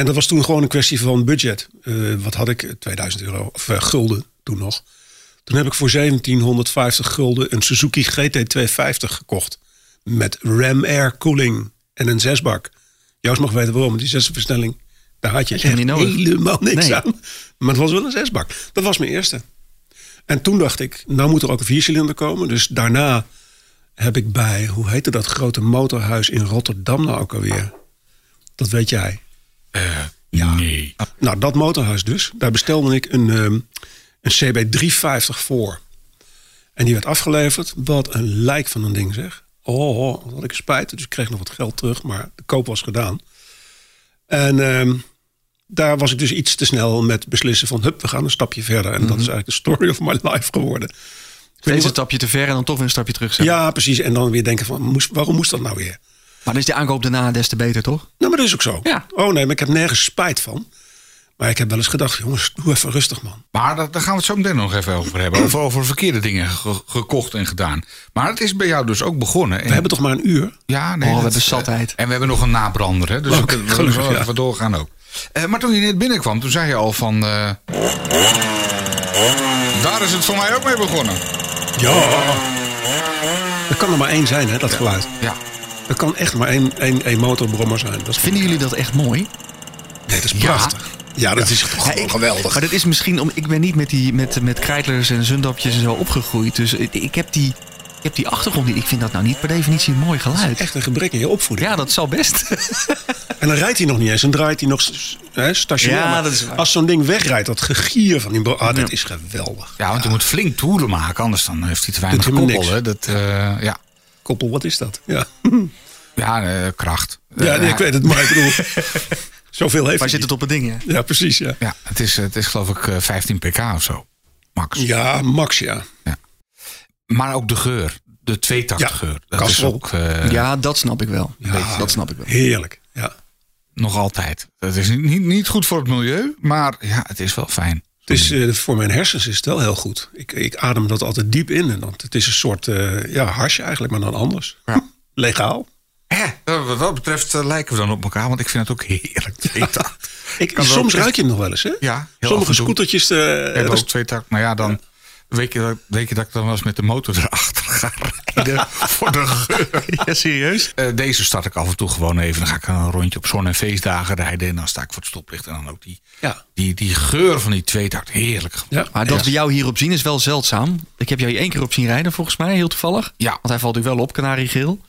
En dat was toen gewoon een kwestie van budget. Eh, wat had ik? 2000 euro of eh, gulden toen nog. Toen heb ik voor 1750 gulden een Suzuki GT250 gekocht. Met ram air koeling en een zesbak. Joost mag weten waarom. Die zesde versnelling Daar had je Had echt helemaal niks Nee. aan. Maar het was wel een zesbak. Dat was mijn eerste. En toen dacht ik, nou moet er ook een viercilinder komen. Dus daarna heb ik bij, hoe heette dat grote motorhuis in Rotterdam nou ook alweer? Dat weet jij. Ja. Nee. Nou, dat motorhuis dus. Daar bestelde ik een, ehm, een CB350 voor. En die werd afgeleverd. Wat een lijk van een ding zeg. Oh, oh wat had ik spijt. Dus ik kreeg nog wat geld terug. Maar de koop was gedaan. En ehm, daar was ik dus iets te snel met beslissen van... hup, we gaan een stapje verder. En dat is eigenlijk de story of my life geworden. Steeds een stapje te ver en dan toch weer een stapje terug. Ja, precies. En dan weer denken van, moest, waarom moest dat nou weer? Maar dan is die aankoop daarna des te beter, toch? Nou, maar dat is ook zo. Ja. Oh nee, maar ik heb nergens spijt van. Maar ik heb wel eens gedacht, jongens, doe even rustig, man. Maar daar, daar gaan we het zo meteen nog even over hebben. Over, over verkeerde dingen ge- gekocht en gedaan. Maar het is bij jou dus ook begonnen. En- We hebben toch maar een uur? Ja, nee. Oh, we hebben zatheid. En we hebben nog een nabrander, hè? Dus Oké, we kunnen gelukkig, ja. even doorgaan ook. Eh, maar toen je net binnenkwam, toen zei je al van... eh, daar is het voor mij ook mee begonnen. Ja. Er kan er maar één zijn, hè, dat geluid. Ja. Er kan echt maar één, één, één motorbrommer zijn. Dat is, Vinden jullie dat echt mooi? nee, dat is prachtig. Ja, dat is Ja, gewoon ik- geweldig. Maar dat is misschien om. Ik ben niet met, die, met, met krijtlers en zundapjes en zo opgegroeid. Dus ik, ik heb die, ik heb die achtergrond niet. Ik vind dat nou niet per definitie een mooi geluid. Echt een gebrek in je opvoeding. Ja, dat zal best. En dan rijdt hij nog niet eens. Dan draait hij nog hè, stationair. Ja, Maar dat is waar. Als zo'n ding wegrijdt, dat gegier van die... bro- Ah, dat is geweldig. Ja, want je moet flink toeren maken, anders dan heeft hij te weinig koppel. Dat, eh, ja, Koppel, wat is dat? Ja, ja eh, kracht. ja Eh, nee, ik weet het, maar ik bedoel... [laughs] zoveel heeft Waar zit het op het ding? hè? Ja, precies, ja. Ja, het is, het is geloof ik eh, 15 pk of zo. Max. Ja, Max, ja. Maar ook de geur. De tweetaktgeur. dat is ook eh, Ja, dat snap ik wel. Ja. Dat snap ik wel. Heerlijk, ja. nog altijd. Het is niet, niet, niet goed voor het milieu, maar ja, het is wel fijn. Is, eh, voor mijn hersens is het wel heel goed. Ik, ik adem dat altijd diep in. En dan, het is een soort eh ja, harsje eigenlijk, maar dan anders. Ja. [laughs] Legaal. Hè, wat dat betreft eh, lijken we dan op elkaar, want ik vind het ook heerlijk. Ik, soms ruik je hem nog wel eens, hè? Ja, Sommige scootertjes... eh, Ik heb dat ook is- tweetakt, maar ja, dan weet je, dat- weet je dat ik dan wel eens met de motor [laughs] erachter ga rijden [laughs] voor de geur. Ja, serieus? Eh, deze start ik af en toe gewoon even. Dan ga ik een rondje op zon- en feestdagen rijden. En dan sta ik voor het stoplicht. En dan ook die, ja. die, die geur van die tweetakt. Heerlijk. Ja. Maar dat we jou hierop zien is wel zeldzaam. Ik heb jou hier één keer op zien rijden, volgens mij, heel toevallig. Ja. Want hij valt u wel op, kanariegeel.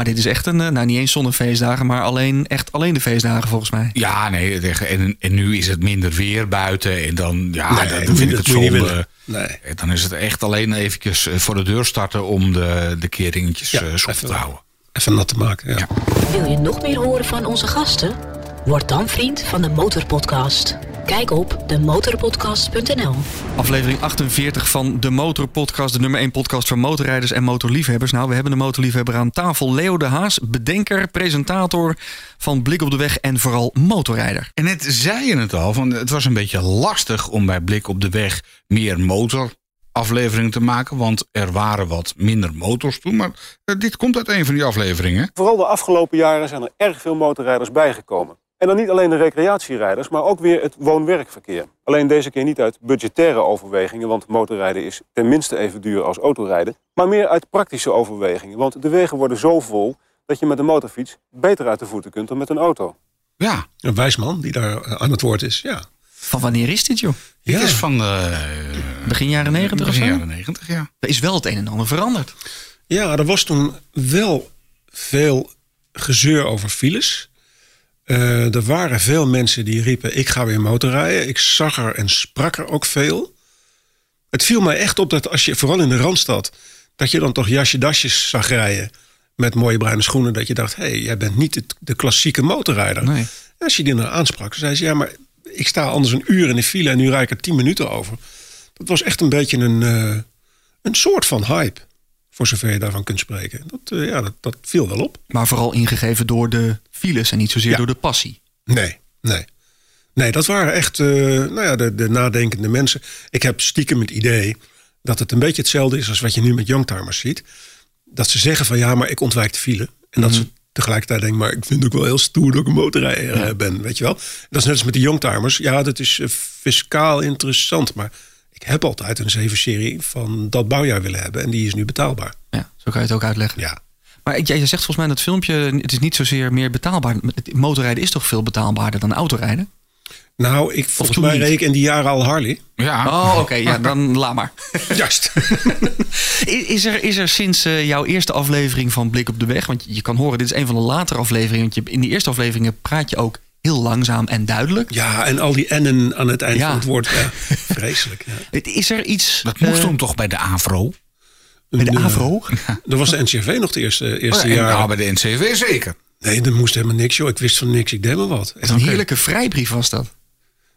Maar dit is echt een, eh, nou niet eens zonder feestdagen, maar alleen, echt alleen de feestdagen volgens mij. Ja, nee. En, en nu is het minder weer buiten. En dan, ja, Nee, dan vind ik het zonde. willen. Nee. Eh, Dan is het echt alleen eventjes eh, voor de deur starten om de, de keringetjes Ja, eh te houden. Even nat te maken, ja. Ja. Wil je nog meer horen van onze gasten? Word dan vriend van de Motorpodcast. Kijk op demotorpodcast.nl. Aflevering 48 van de Motor Podcast, de nummer 1 podcast voor motorrijders en motorliefhebbers. Nou, we hebben de motorliefhebber aan tafel. Leo de Haas, bedenker, presentator van Blik op de Weg en vooral motorrijder. En net zei je het al, van het was een beetje lastig om bij Blik op de Weg meer motorafleveringen te maken. Want er waren wat minder motors toen. Maar eh, dit komt uit een van die afleveringen. Vooral de afgelopen jaren zijn er erg veel motorrijders bijgekomen. En dan niet alleen de recreatierijders, maar ook weer het woon-werkverkeer. Alleen deze keer niet uit budgettaire overwegingen, want motorrijden is tenminste even duur als autorijden. Maar meer uit praktische overwegingen, want de wegen worden zo vol dat je met een motorfiets beter uit de voeten kunt dan met een auto. Ja, Een wijsman die daar eh, aan het woord is, ja. Van wanneer is dit, joh? dit Ja. is van de Begin jaren 90 of begin zo? jaren 90, ja. Er is wel het een en ander veranderd. Ja, er was toen wel veel gezeur over files. Eh, er waren veel mensen die riepen: Ik ga weer motorrijden. Ik zag er en sprak er ook veel. Het viel mij echt op dat als je, vooral in de randstad, dat je dan toch jasje dasjes zag rijden met mooie bruine schoenen. Dat je dacht: hé, hey, jij bent niet de, de klassieke motorrijder. Nee. En als je die dan aansprak, zei ze: Ja, maar ik sta anders een uur in de file en nu rijd ik er tien minuten over. Dat was echt een beetje een, eh, een soort van hype. Voor zover je daarvan kunt spreken. Dat, eh, ja, dat, dat viel wel op. Maar vooral ingegeven door de files en niet zozeer Ja. door de passie. Nee, nee. Nee, dat waren echt eh, nou ja, de, de nadenkende mensen. Ik heb stiekem het idee dat het een beetje hetzelfde is als wat je nu met youngtimers ziet. Dat ze zeggen van ja, maar ik ontwijk de file. En dat ze tegelijkertijd denken, maar ik vind het ook wel heel stoer dat ik een motorrijder ben, weet je wel. Dat is net als met de youngtimers. Ja, dat is eh, fiscaal interessant, maar ik heb altijd een 7-serie van dat bouwjaar willen hebben. En die is nu betaalbaar. Ja, zo kan je het ook uitleggen. Ja. Maar jij zegt volgens mij in het filmpje, het is niet zozeer meer betaalbaar. Motorrijden is toch veel betaalbaarder dan autorijden? Nou, ik, volgens mij niet? reed ik in die jaren al Harley. Ja, Oh, oké, ja, [laughs] dan laat maar. [laughs] Juist. [laughs] Is er, is er sinds eh, jouw eerste aflevering van Blik op de Weg, want je kan horen, dit is een van de latere afleveringen, want je, in die eerste afleveringen praat je ook heel langzaam en duidelijk. Ja, en al die N'en aan het eind Ja. van het woord. Ja, [laughs] vreselijk. Ja. Is er iets... dat moest eh, toen toch bij de AVRO? bij de Een, eh, AVRO? Dat was de NCRV nog de eerste, eerste Oh, en, jaar. nou, bij de NCV zeker. Nee, er moest helemaal niks, joh. Ik wist van niks. Ik deed maar wat. Een heerlijke vrijbrief was dat.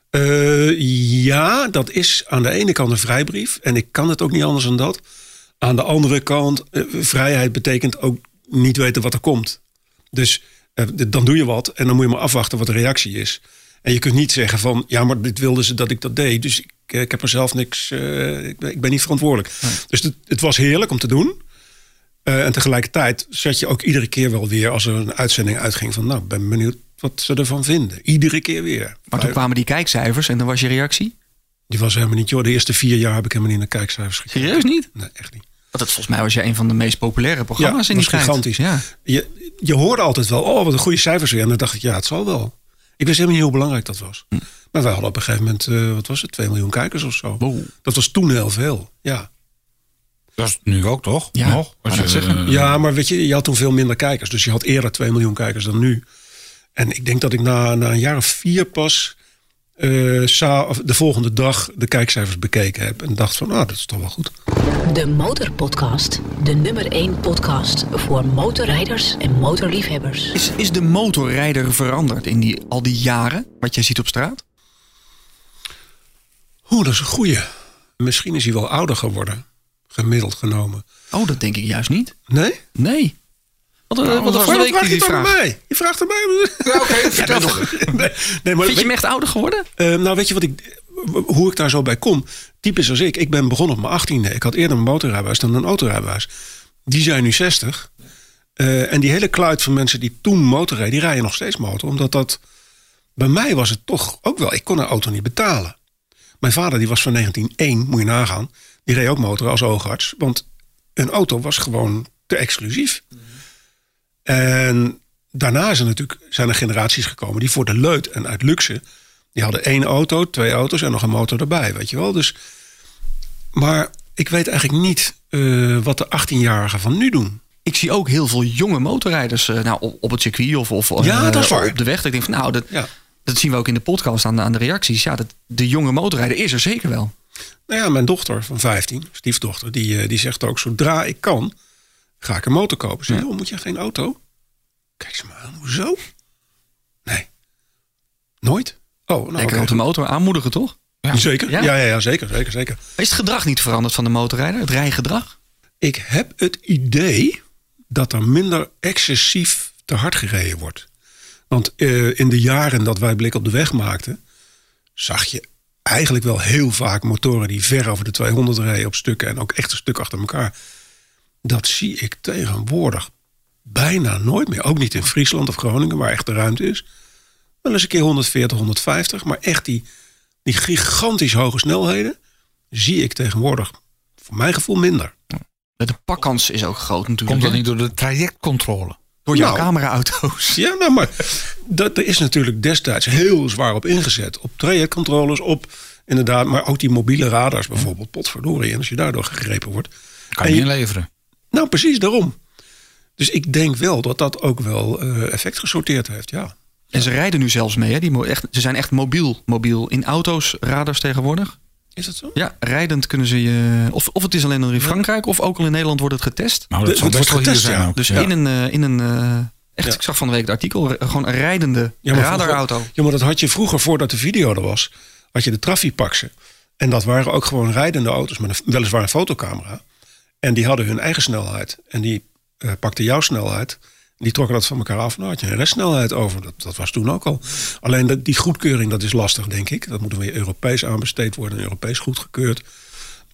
Eh, ja, dat is aan de ene kant een vrijbrief. En ik kan het ook niet anders dan dat. Aan de andere kant, vrijheid betekent ook niet weten wat er komt. Dus dan doe je wat en dan moet je maar afwachten wat de reactie is. En je kunt niet zeggen van, ja, maar dit wilden ze dat ik dat deed. Dus ik, eh, ik heb er zelf niks, eh, ik, ben, ik ben niet verantwoordelijk. Dus het, het was heerlijk om te doen. Eh, en tegelijkertijd zat je ook iedere keer wel weer als er een uitzending uitging van, nou, ik ben benieuwd wat ze ervan vinden. Iedere keer weer. Maar toen kwamen die kijkcijfers en dan was je reactie? Die was helemaal niet, joh. De eerste vier jaar heb ik helemaal niet naar kijkcijfers gekeken. Serieus niet? Nee, echt niet. Want het, volgens mij was je een van de meest populaire programma's in die was tijd. gigantisch. Ja. Je, je hoorde altijd wel, oh, wat een goede cijfers weer. En dan dacht ik, ja, het zal wel. Ik wist helemaal niet hoe belangrijk dat was. Hm. Maar wij hadden op een gegeven moment, eh, wat was het, 2 miljoen kijkers of zo. Wow. Dat was toen heel veel, ja. Dat is nu ook toch? Ja, Nog? Als net je, zeggen. eh, Ja, maar weet je, je had toen veel minder kijkers. Dus je had eerder 2 miljoen kijkers dan nu. En ik denk dat ik na, na een jaar of vier pas eh, of de volgende dag de kijkcijfers bekeken heb. En dacht van, nou, dat is toch wel goed. De Motorpodcast. De nummer 1 podcast voor motorrijders en motorliefhebbers. Is, is de motorrijder veranderd in die, al die jaren wat jij ziet op straat? Oeh, dat is een goeie. Misschien is hij wel ouder geworden, gemiddeld genomen. Oh, dat denk ik juist niet. Nee? Nee. Wat, verweek vraag die, je die het aan mij? Je vraagt aan mij. Ja, Oké, [laughs] vertel toch. [laughs] nee, nee, maar Vind je hem echt ouder geworden? eh, nou, weet je wat ik, hoe ik daar zo bij kom? Typisch als ik. Ik ben begonnen op mijn achttiende. Ik had eerder een motorrijbewijs dan een autorijbewijs. Die zijn nu 60. Eh, en die hele kluit van mensen die toen motorrijden, die rijden nog steeds motor. Omdat dat, bij mij was het toch ook wel, ik kon een auto niet betalen. Mijn vader die was van 1901, moet je nagaan. Die reed ook motor als oogarts. Want een auto was gewoon te exclusief. En daarna er natuurlijk, zijn er generaties gekomen die voor de leut en uit luxe. Die hadden één auto, twee auto's en nog een motor erbij, weet je wel. Dus, maar ik weet eigenlijk niet eh, wat de 18-jarigen van nu doen. Ik zie ook heel veel jonge motorrijders eh, nou, op, op het circuit of, of Ja, eh, dat is waar. op de weg. Dat ik denk van nou, dat, Ja. dat zien we ook in de podcast aan, de- aan de reacties. Ja, dat, de jonge motorrijder is er zeker wel. Nou ja, mijn dochter van 15, stiefdochter, die, die zegt ook: zodra ik kan, ga ik een motor kopen. Ze zegt, "Oh, moet je geen auto? Kijk ze maar aan, hoezo? Nee. Nooit? Oh, nou, Lekker oké. op de motor aanmoedigen, toch? Zeker? Ja? Ja? Ja, ja, zeker, zeker, zeker. Is het gedrag niet veranderd van de motorrijder? Het rijgedrag? Ik heb het idee dat er minder excessief te hard gereden wordt. Want eh, in de jaren dat wij Blik op de Weg maakten, zag je eigenlijk wel heel vaak motoren die ver over de 200 rijden op stukken en ook echt een stuk achter elkaar. Dat zie ik tegenwoordig bijna nooit meer. Ook niet in Friesland of Groningen, waar echt de ruimte is. Wel eens een keer 140, 150, maar echt die, die gigantisch hoge snelheden zie ik tegenwoordig, voor mijn gevoel, minder. De pakkans is ook groot natuurlijk. Komt dat hè? niet door de trajectcontrole? Door jouw Nou. cameraauto's. Ja, nou, maar dat, er is natuurlijk destijds heel zwaar op ingezet. Op trajectcontroles, op inderdaad, maar ook die mobiele radars bijvoorbeeld. Potverdorie, en als je daardoor gegrepen wordt. Kan je je- inleveren. Nou, precies daarom. Dus ik denk wel dat dat ook wel eh, effect gesorteerd heeft, ja. En ze rijden nu zelfs mee. Hè? Die, echt, ze zijn echt mobiel, mobiel in auto's, radars tegenwoordig. Is dat zo? Ja, rijdend kunnen ze je... Of, of het is alleen nog in Frankrijk of ook al in Nederland wordt het getest. Nou, dat wel wordt hier getest, zijn ja. Dus Ja. in een... eh, in een eh, echt, Ja. ik zag van de week het artikel. Gewoon een rijdende radarauto. vroeger- Ja, maar dat had je vroeger, voordat de video er was, had je de Trafipaxen. En dat waren ook gewoon rijdende auto's met een, weliswaar een fotocamera. En die hadden hun eigen snelheid. En die eh, pakten jouw snelheid. Die trokken dat van elkaar af. Nou had je een restsnelheid over. Dat, dat was toen ook al. Alleen dat, die goedkeuring, dat is lastig, denk ik. Dat moet weer Europees aanbesteed worden. en Europees goedgekeurd.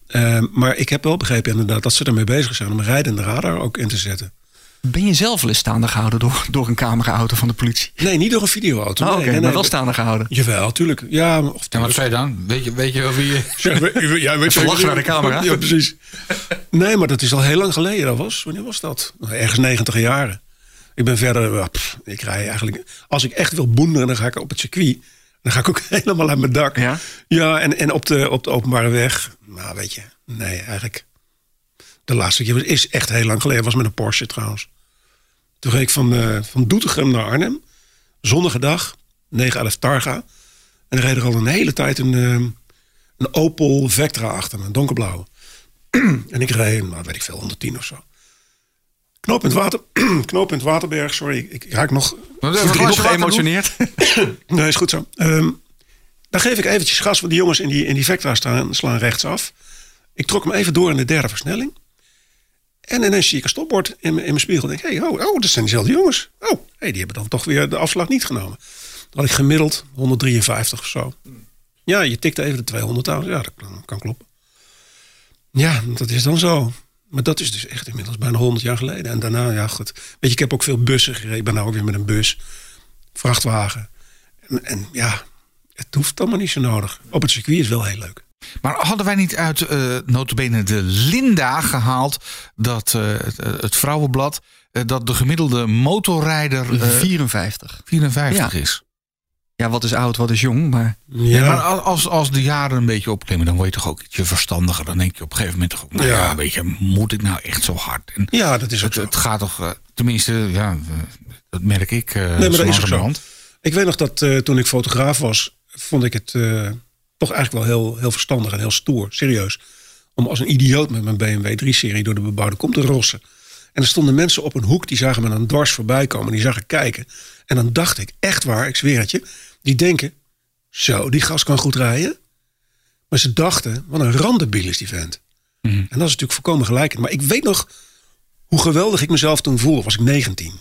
Ehm, maar ik heb wel begrepen inderdaad dat ze ermee bezig zijn om een rijdende radar ook in te zetten. Ben je zelf wel eens staande gehouden door, door een cameraauto van de politie? Nee, niet door een videoauto. Oh, nee, maar nee. wel staande gehouden. Jawel, tuurlijk. Ja, maar- of En wat zei je dan? Weet je, weet je wel wie [laughs] je... We- ja, weet je- lachen naar de camera. Ja, precies. Nee, maar dat is al heel lang geleden. Dat was, wanneer was dat? Ergens 90 jaren. Ik ben verder, pff, ik rij eigenlijk... Als ik echt wil boenderen, dan ga ik op het circuit. Dan ga ik ook [laughs] helemaal aan mijn dak. Ja? Ja, en, en op, de, op de openbare weg. Nou, weet je, nee, eigenlijk... De laatste keer is echt heel lang geleden. was met een Porsche trouwens. Toen reed ik van, uh, van Doetinchem naar Arnhem. Zonnige dag, 911 Targa. En dan reed er al een hele tijd een, uh, een Opel Vectra achter me, een donkerblauwe. [clears throat] en ik reed, nou weet ik veel, 110 of zo. Knooppunt, Water, [clears throat] Knooppunt Waterberg, sorry, ik, ik raak nog... Nog geëmotioneerd? [clears throat] nee, is goed zo. Um, dan geef ik eventjes gas, want die jongens in die, in die Vectra staan, slaan rechtsaf. Ik trok hem even door in de derde versnelling. En ineens zie ik een stopbord in, in mijn spiegel. denk, hey, oh, oh, dat zijn diezelfde jongens. Oh, hey, die hebben dan toch weer de afslag niet genomen. Dan had ik gemiddeld 153 of zo. Ja, je tikt even de 200 aan. Ja, dat kan, kan kloppen. Ja, dat is dan zo. Maar dat is dus echt inmiddels bijna 100 jaar geleden. En daarna, ja goed. Weet je, ik heb ook veel bussen gereden. Ik ben nou ook weer met een bus. Vrachtwagen. En, en ja, het hoeft allemaal niet zo nodig. Op het circuit is wel heel leuk. Maar hadden wij niet uit uh, notabene de Linda gehaald... dat uh, het vrouwenblad... Uh, dat de gemiddelde motorrijder... 54. 54 ja. is. Ja, wat is oud, wat is jong, maar... Ja, maar als, als de jaren een beetje opklimmen... dan word je toch ook ietsje verstandiger. Dan denk je op een gegeven moment toch ook... Nou ja, ja weet je, moet ik nou echt zo hard? En ja, dat is ook het, zo. Het gaat toch... tenminste, ja, dat merk ik. nee, maar dat is ook zo. Ik weet nog dat toen ik fotograaf was... vond ik het toch eigenlijk wel heel, heel verstandig en heel stoer, serieus. Om als een idioot met mijn BMW 3-serie door de bebouwde kom te rossen. En er stonden mensen op een hoek, die zagen me dan dwars voorbij komen. Die zagen kijken. En dan dacht ik, echt waar, ik zweer het je. Die denken, zo, die gas kan goed rijden. Maar ze dachten, wat een randebiel is die vent. Mhm. En dat is natuurlijk volkomen gelijk. Maar ik weet nog hoe geweldig ik mezelf toen voelde. Was ik 19.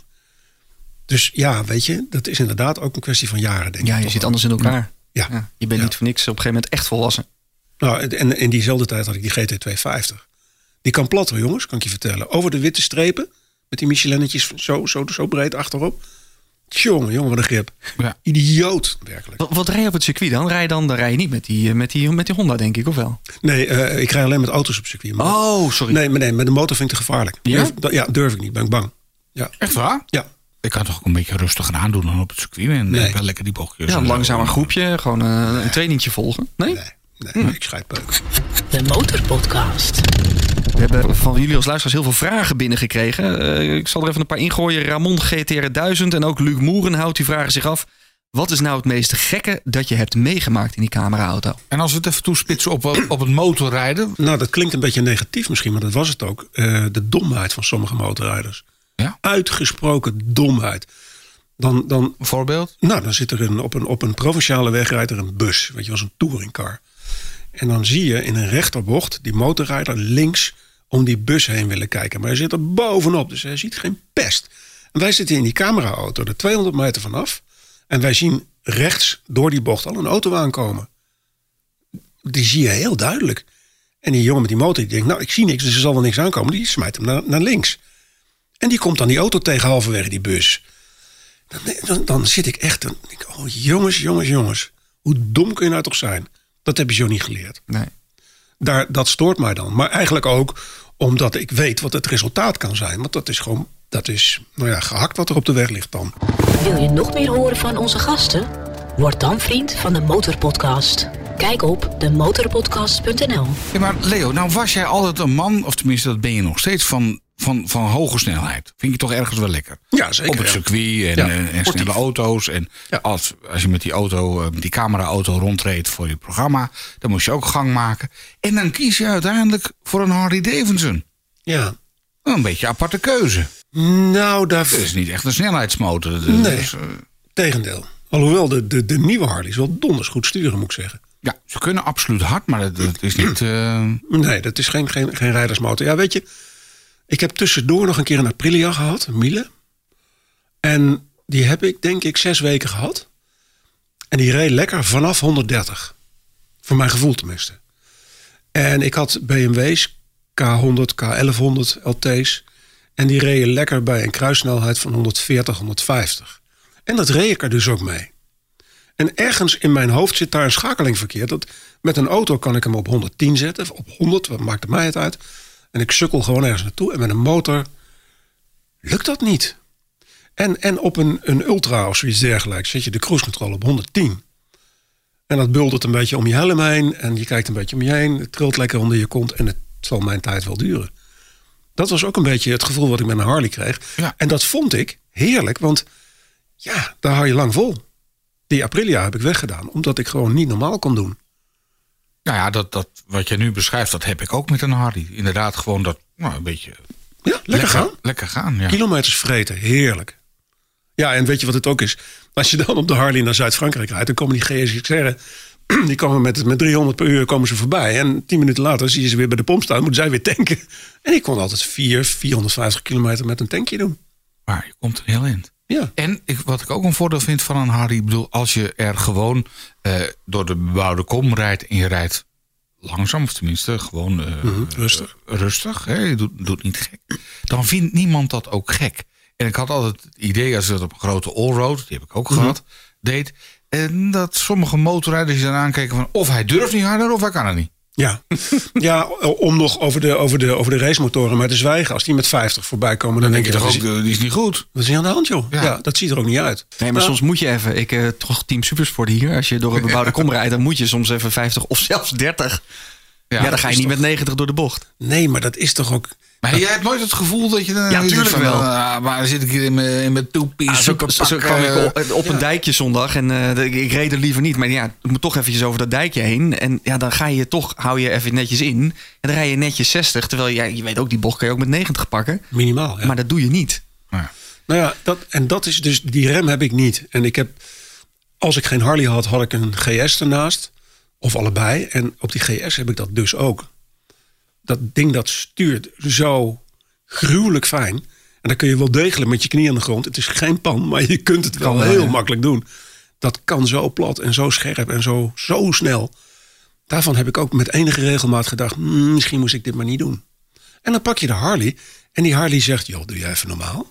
Dus ja, weet je, dat is inderdaad ook een kwestie van jaren, denk Ja, ik. je toch zit anders in elkaar. Ja. Ja, je bent Ja. niet voor niks op een gegeven moment echt volwassen. Nou, en in diezelfde tijd had ik die GT250. Die kan platter, jongens, kan ik je vertellen. Over de witte strepen, met die Michelinnetjes zo, zo, zo breed achterop. Jongen, jongen, wat een grip. Ja. Idioot, werkelijk. Wat, wat rij je op het circuit dan? Rij je dan, dan rij je niet met die, eh, met die, met die Honda, denk ik, of wel? Nee, eh, ik rij alleen met auto's op circuit. Maar Oh, sorry. nee, maar nee, met de motor vind ik te gevaarlijk. Ja? Durf, ja, durf ik niet, ben ik bang. Ja, Echt waar? ja. Ik kan toch ook een beetje rustiger aandoen dan op het circuit. En Nee. wel lekker die bochtjes. ja, en een zo. langzamer groepje, gewoon eh, een trainingtje volgen. Nee? nee, nee ik schrijf peuk. De Motorpodcast. We hebben van jullie als luisteraars heel veel vragen binnengekregen. Eh, ik zal er even een paar ingooien. Ramon GTR 1000 en ook Luc Moerenhout die vragen zich af... wat is nou het meest gekke dat je hebt meegemaakt in die cameraauto? En als we het even toespitsen op, op het motorrijden. Nou, dat klinkt een beetje negatief misschien, maar dat was het ook. Eh, de domheid van sommige motorrijders. Ja? Uitgesproken domheid. Dan, dan, Voorbeeld? nou, dan zit er een, op, een, op een provinciale weg rijdt er een bus. Weet je, als een touringcar. En dan zie je in een rechterbocht die motorrijder links om die bus heen willen kijken. Maar hij zit er bovenop, dus hij ziet geen pest. En wij zitten in die cameraauto er 200 meter vanaf. En wij zien rechts door die bocht al een auto aankomen. Die zie je heel duidelijk. En die jongen met die motor die denkt, nou ik zie niks, dus er zal wel niks aankomen. Die smijt hem naar, naar links. En die komt dan die auto tegen halverwege die bus. Dan, dan, dan zit ik echt, dan denk ik, oh jongens, jongens, jongens. Hoe dom kun je nou toch zijn? Dat heb je zo niet geleerd. Nee. Daar, dat stoort mij dan. Maar eigenlijk ook omdat ik weet wat het resultaat kan zijn. Want dat is gewoon, dat is, nou ja, gehakt wat er op de weg ligt dan. Wil je nog meer horen van onze gasten? Word dan vriend van de Motorpodcast. Kijk op demotorpodcast.nl. Ja, maar Leo, nou was jij altijd een man, of tenminste dat ben je nog steeds, van, van, van hoge snelheid. Vind je toch ergens wel lekker? Ja, zeker. Op het circuit en, Ja, eh, en snelle auto's. En Ja. als, als je met die auto, eh, met die camera-auto rondreed voor je programma, dan moest je ook gang maken. En dan kies je uiteindelijk voor een Harley Davidson. Ja. Een beetje een aparte keuze. Nou, daar... Het is niet echt een snelheidsmotor. Dat Nee. is, eh, Tegendeel. Alhoewel, de, de, de nieuwe Harleys wel donders goed sturen, moet ik zeggen. ja, ze kunnen absoluut hard, maar het is niet... eh, Nee, dat is geen, geen, geen rijdersmotor. Ja, weet je, ik heb tussendoor nog een keer een Aprilia gehad, een Miele. En die heb ik denk ik zes weken gehad. En die reed lekker vanaf 130. Voor mijn gevoel tenminste. En ik had BMW's, K100, K1100 LT's. En die reden lekker bij een kruissnelheid van 140, 150. En dat reed ik er dus ook mee. En ergens in mijn hoofd zit daar een schakeling verkeerd. Dat met een auto kan ik hem op 110 zetten, of op 100, wat maakt mij het uit. En ik sukkel gewoon ergens naartoe. En met een motor lukt dat niet. En, en op een, een ultra of zoiets dergelijks zet je de cruise control op 110. En dat buldert een beetje om je helm heen. En je kijkt een beetje om je heen. Het trilt lekker onder je kont. En het zal mijn tijd wel duren. Dat was ook een beetje het gevoel wat ik met een Harley kreeg. Ja. En dat vond ik heerlijk. Want ja, daar hou je lang vol. Die Aprilia heb ik weggedaan. Omdat ik gewoon niet normaal kon doen. Nou ja, dat, dat, wat je nu beschrijft, dat heb ik ook met een Harley. Inderdaad, gewoon dat, nou, een beetje... Ja, lekker, gaan. Lekker gaan, ja. Kilometers vreten, heerlijk. Ja, en weet je wat het ook is? Als je dan op de Harley naar Zuid-Frankrijk rijdt, dan komen die GSXR'en, [clears throat] die komen met, met 300 per uur komen ze voorbij. En tien minuten later zie je ze weer bij de pomp staan, moeten zij weer tanken. [laughs] En ik kon altijd 4, 450 kilometer met een tankje doen. Maar je komt er heel in. Ja, En ik, wat ik ook een voordeel vind van een Harley, ik bedoel, als je er gewoon eh, door de bebouwde kom rijdt en je rijdt langzaam, of tenminste gewoon eh, rustig. eh, rustig, hè, je doet, doet niet gek, dan vindt niemand dat ook gek. En ik had altijd het idee, als ik dat op een grote allroad, die heb ik ook gehad, deed, en dat sommige motorrijders je dan aankijken van of hij durft niet harder of hij kan het niet. Ja. [laughs] ja om nog over de, over, de, over de racemotoren maar te zwijgen. Als die met 50 voorbij komen, dan, Dan denk denk je toch dat ook, is, eh, die is niet goed. wat is hier aan de hand, joh? Ja. Ja. dat ziet er ook niet uit. Nee, maar Nou, soms moet je even. Ik eh, toch Team Supersport hier. Als je door een bebouwde kom rijdt, dan moet je soms even 50 of zelfs 30. Ja, dan ga je niet toch- met 90 door de bocht. Nee, maar dat is toch ook... Maar jij hebt nooit het gevoel dat je dan... Ja, tuurlijk van, wel. ah, maar dan zit ik hier in mijn, in mijn two-piece Ah, zo, zo kwam ik eh, op, op een dijkje zondag en eh, ik reed er liever niet. Maar ja, ik moet toch eventjes over dat dijkje heen. En ja, dan ga je toch, hou je even netjes in. En dan rij je netjes 60. Terwijl ja, je weet ook, die bocht kan je ook met 90 pakken. Minimaal, ja. Maar dat doe je niet. ja. Nou ja, dat, en dat is dus, die rem heb ik niet. En ik heb, als ik geen Harley had, had ik een GS ernaast. Of allebei. En op die GS heb ik dat dus ook. Dat ding dat stuurt zo gruwelijk fijn. En dan kun je wel degelijk met je knie aan de grond. Het is geen pan, maar je kunt het wel heel ja. makkelijk doen. Dat kan zo plat en zo scherp en zo, zo snel. Daarvan heb ik ook met enige regelmaat gedacht... "Hmm, misschien moest ik dit maar niet doen. En dan pak je de Harley. En die Harley zegt, joh, doe jij even normaal.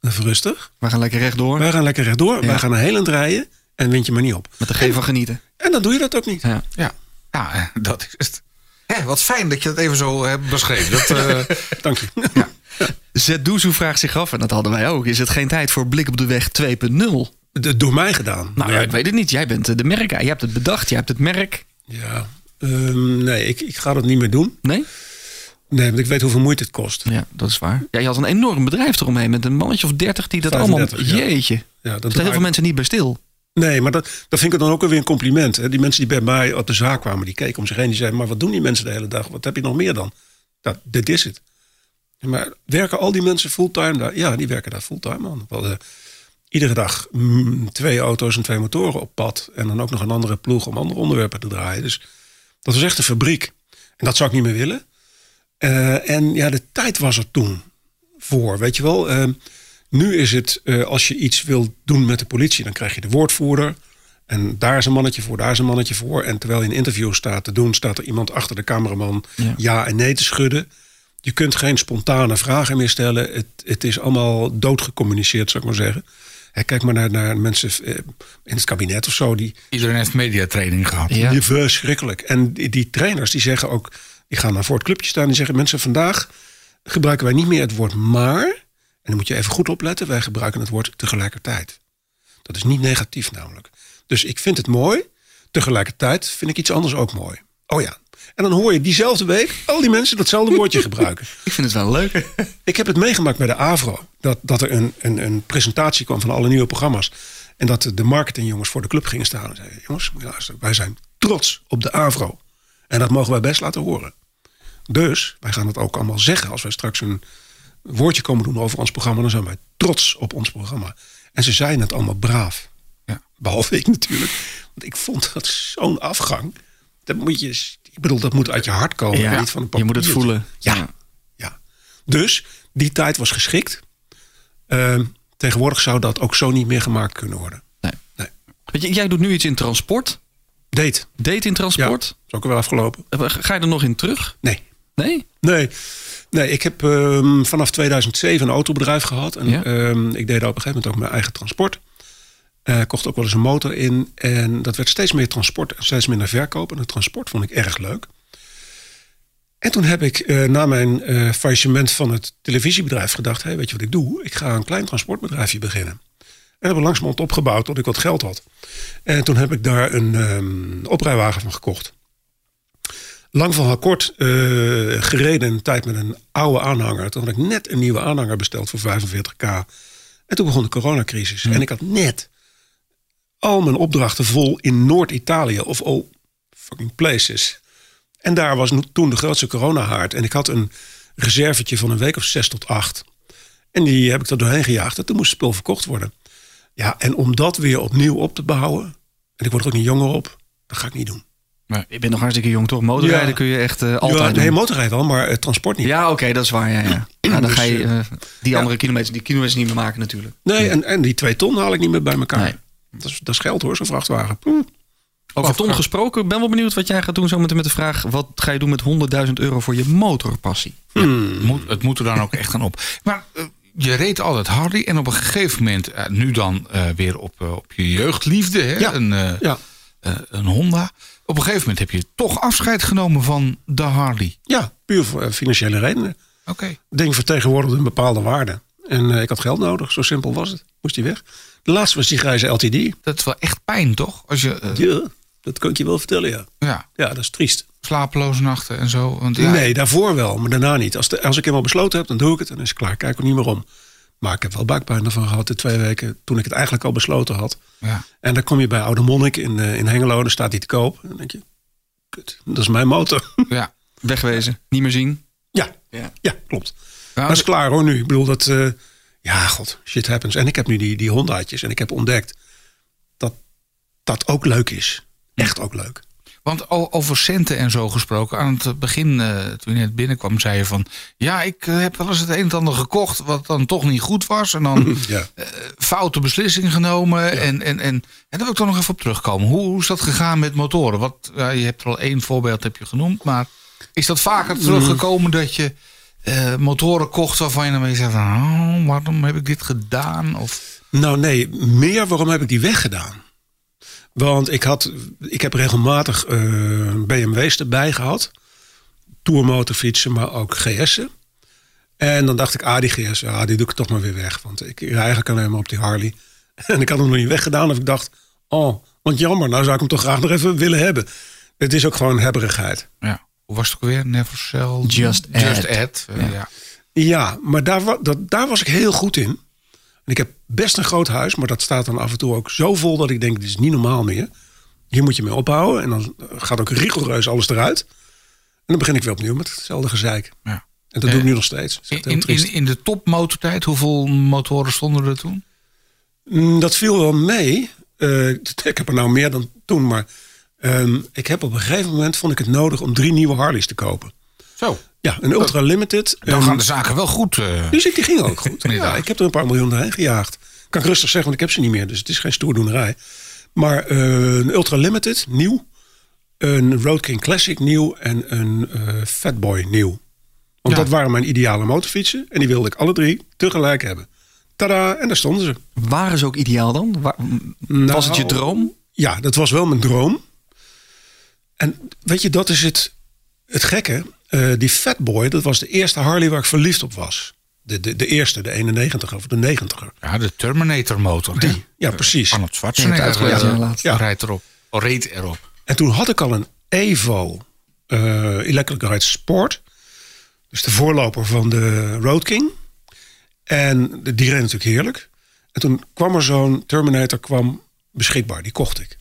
Even rustig. We gaan lekker rechtdoor. Wij gaan lekker rechtdoor. Wij gaan een heel eind rijden. En wind je maar niet op. Met de G van genieten. En dan doe je dat ook niet. Ja. Ja, ja eh, dat is het. Wat fijn dat je dat even zo hebt beschreven. Dat, eh, [laughs] Dank je. Zeduzu vraagt zich af, en dat hadden wij ook. Is het geen tijd voor Blik op de Weg 2.0? De- Door mij gedaan. Nou ja, ik weet het niet. Jij bent eh, de merk. Jij hebt het bedacht. Jij hebt het merk. Ja, ehm, nee, ik, ik ga dat niet meer doen. Nee? Nee, want ik weet hoeveel moeite het kost. Ja, dat is waar. Ja, je had een enorm bedrijf eromheen met een mannetje of 30 die dat 35, allemaal. ja. Jeetje. Ja, Er dat staan heel veel mensen niet bij stil. Nee, maar dat, dat vind ik dan ook weer een compliment. Hè. Die mensen die bij mij op de zaak kwamen, die keken om zich heen. Die zeiden, maar wat doen die mensen de hele dag? Wat heb je nog meer dan? Dat, dit is het. Maar werken al die mensen fulltime daar? Ja, die werken daar fulltime aan. We hadden iedere dag mm, twee auto's en twee motoren op pad. En dan ook nog een andere ploeg om andere onderwerpen te draaien. Dus dat was echt een fabriek. En dat zou ik niet meer willen. Eh, en ja, de tijd was er toen voor, weet je wel. Eh, nu is het, eh, als je iets wil doen met de politie, dan krijg je de woordvoerder. En daar is een mannetje voor, daar is een mannetje voor. En terwijl je een interview staat te doen, staat er iemand achter de cameraman Ja. ja, en nee te schudden. Je kunt geen spontane vragen meer stellen. Het, het is allemaal doodgecommuniceerd, zou ik maar zeggen. Hè, kijk maar naar, naar mensen eh, in het kabinet of zo. Die, iedereen heeft mediatraining gehad. Ja. die verschrikkelijk. En die, die trainers die zeggen ook, die gaan dan voor het clubje staan en die zeggen: mensen, vandaag gebruiken wij niet meer het woord maar. En dan moet je even goed opletten. Wij gebruiken het woord tegelijkertijd. Dat is niet negatief namelijk. Dus ik vind het mooi. Tegelijkertijd vind ik iets anders ook mooi. Oh ja. En dan hoor je diezelfde week al die mensen datzelfde woordje gebruiken. [laughs] Ik vind het wel leuk. Ik heb het meegemaakt bij de AVRO. Dat, dat er een, een, een presentatie kwam van alle nieuwe programma's. En dat de marketingjongens voor de club gingen staan en zeiden: Jongens, wij zijn trots op de AVRO. En dat mogen wij best laten horen. Dus wij gaan het ook allemaal zeggen als wij straks een woordje komen doen over ons programma. Dan zijn wij trots op ons programma. En ze zeiden het allemaal braaf. Ja. Behalve ik natuurlijk. Want ik vond dat zo'n afgang. Dat moet je, ik bedoel, dat moet uit je hart komen. en niet van een je moet het voelen. Ja, ja. Dus die tijd was geschikt. Ehm, tegenwoordig zou dat ook zo niet meer gemaakt kunnen worden. Nee. Nee. Weet je, jij doet nu iets in transport. Date. Date in Ja, transport. is ook wel afgelopen. Eh, Ga je er nog in terug? Nee. Nee? Nee. Nee, ik heb ehm, vanaf 2007 een autobedrijf gehad. En Ja. ehm, ik deed op een gegeven moment ook mijn eigen transport. Eh kocht ook wel eens een motor in. En dat werd steeds meer transport en steeds minder verkoop. En het transport vond ik erg leuk. En toen heb ik eh, na mijn eh, faillissement van het televisiebedrijf gedacht... Hey, weet je wat ik doe? Ik ga een klein transportbedrijfje beginnen. En hebben langzamerhand opgebouwd tot ik wat geld had. En toen heb ik daar een ehm, oprijwagen van gekocht. Lang verhaal kort, eh, gereden een tijd met een oude aanhanger. Toen had ik net een nieuwe aanhanger besteld voor 45k. En toen begon de coronacrisis. En ik had net al mijn opdrachten vol in Noord-Italië. Of all fucking places. En daar was toen de grootste coronahaard. En ik had een reservetje van een week of zes tot acht. En die heb ik er doorheen gejaagd. En toen moest het spul verkocht worden. Ja, en om dat weer opnieuw op te bouwen. En ik word er ook niet jonger op. Dat ga ik niet doen. Je bent nog hartstikke jong, toch? Motorrijden Ja. kun je echt eh, altijd ja, doen. nee, motorrijden wel, maar het transport niet. Ja, oké, dat is waar. Ja, ja. [clears throat] Nou, dan Dus, ga je eh, eh, die ja. andere kilometers, die kilometers niet meer maken natuurlijk. Nee, en, en die twee ton haal ik niet meer bij elkaar. Nee. Dat, is, dat is geld hoor, zo'n vrachtwagen. Poeh. Over ton gesproken, ik ben wel benieuwd wat jij gaat doen zometeen met de vraag... wat ga je doen met 100.000 euro voor je motorpassie? Het moet, het moet er dan ook echt gaan op. Maar eh, je reed altijd Harley en op een gegeven moment, eh, nu dan eh, weer op, eh, op je jeugdliefde, hè? Ja. Een, eh, Ja. Eh, een Honda. Op een gegeven moment heb je toch afscheid genomen van de Harley. ja, puur voor eh, financiële redenen. Oké. Het ding vertegenwoordigde een bepaalde waarde. En eh, ik had geld nodig, zo simpel was het. Moest die weg. De laatste was die grijze LTD. Dat is wel echt pijn, toch? Als je, Ja, dat kan ik je wel vertellen, ja. ja, Ja, dat is triest. slapeloze nachten en zo. Want, ja, Nee, daarvoor wel, maar daarna niet. Als, de, als ik eenmaal besloten heb, dan doe ik het en dan is het klaar. Kijk er niet meer om. Maar ik heb wel buikpijn ervan gehad de twee weken toen ik het eigenlijk al besloten had. Ja. En dan kom je bij Oude Monnik in, eh, in Hengelo, dan staat die te koop. En dan denk je, kut, dat is mijn motor. [laughs] ja. Wegwezen, niet meer zien. ja, Ja. ja, klopt. Nou, dat is klaar hoor nu. Ik bedoel, dat, eh, ja, god, shit happens. En ik heb nu die, die Hondaatjes en ik heb ontdekt dat dat ook leuk is. Echt ook leuk. Want over centen en zo gesproken. Aan het begin, eh, toen je net binnenkwam, zei je van... Ja, ik eh, heb wel eens het een en ander gekocht wat dan toch niet goed was. En dan [laughs] Ja. eh, foute beslissing genomen. En, en, en, en daar wil ik toch nog even op terugkomen. Hoe, hoe is dat gegaan met motoren? Wat, ja, je hebt er al één voorbeeld heb je genoemd. Maar is dat vaker teruggekomen dat je motoren kocht... waarvan je dan weer zegt... Oh, waarom heb ik dit gedaan? Of, Nou nee, meer waarom heb ik die weggedaan? Want ik, had, ik heb regelmatig eh, BMW's erbij gehad. Tourmotorfietsen, maar ook GS'en. En dan dacht ik, ah die GS, ah, die doe ik toch maar weer weg. Want ik rij eigenlijk alleen maar op die Harley. [laughs] En ik had hem nog niet weggedaan. Of ik dacht, oh, want jammer, nou zou ik hem toch graag nog even willen hebben. Het is ook gewoon hebberigheid. ja, hoe was het ook weer? Never sell. Just Just add. add. eh, ja. Ja, maar daar, dat, daar was ik heel goed in. En ik heb best een groot huis, maar dat staat dan af en toe ook zo vol dat ik denk, dit is niet normaal meer. Hier moet je mee ophouden. En dan gaat ook rigoureus alles eruit. En dan begin ik weer opnieuw met hetzelfde gezeik. Ja. En dat doe ik nu nog steeds. In, in, in de topmotortijd, hoeveel motoren stonden er toen? Mm, Dat viel wel mee. Eh, [laughs] ik heb er nou meer dan toen, maar ehm, ik heb op een gegeven moment vond ik het nodig om drie nieuwe Harleys te kopen. Zo. Ja, een Ultra Limited. Dan gaan de zaken wel goed. eh. Dus ik, die ging ook goed. [laughs] Ja, ik heb er een paar miljoen doorheen gejaagd. Kan ik rustig zeggen, want ik heb ze niet meer. Dus het is geen stoerdoenerij. Maar eh, een Ultra Limited, nieuw. Een Road King Classic, nieuw. En een eh Fatboy, nieuw. Want Ja. dat waren mijn ideale motorfietsen. En die wilde ik alle drie tegelijk hebben. Tada, en daar stonden ze. Waren ze ook ideaal dan? Wa- was het je Nou, droom? Ja, dat was wel mijn droom. En weet je, dat is het, het gekke. Eh, die Fatboy, dat was de eerste Harley waar ik verliefd op was. De, de, de eerste, de 91 of de 90er. Ja, de Terminator motor. hè? Die, ja, precies. Arnold Schwarzenegger eh, ja, laatst. Ja. rijdt erop. Oh, reed erop. En toen had ik al een Evo eh Electric Ride Sport. Dus de voorloper van de Road King. En de- die reed natuurlijk heerlijk. En toen kwam er zo'n Terminator kwam beschikbaar. Die kocht ik.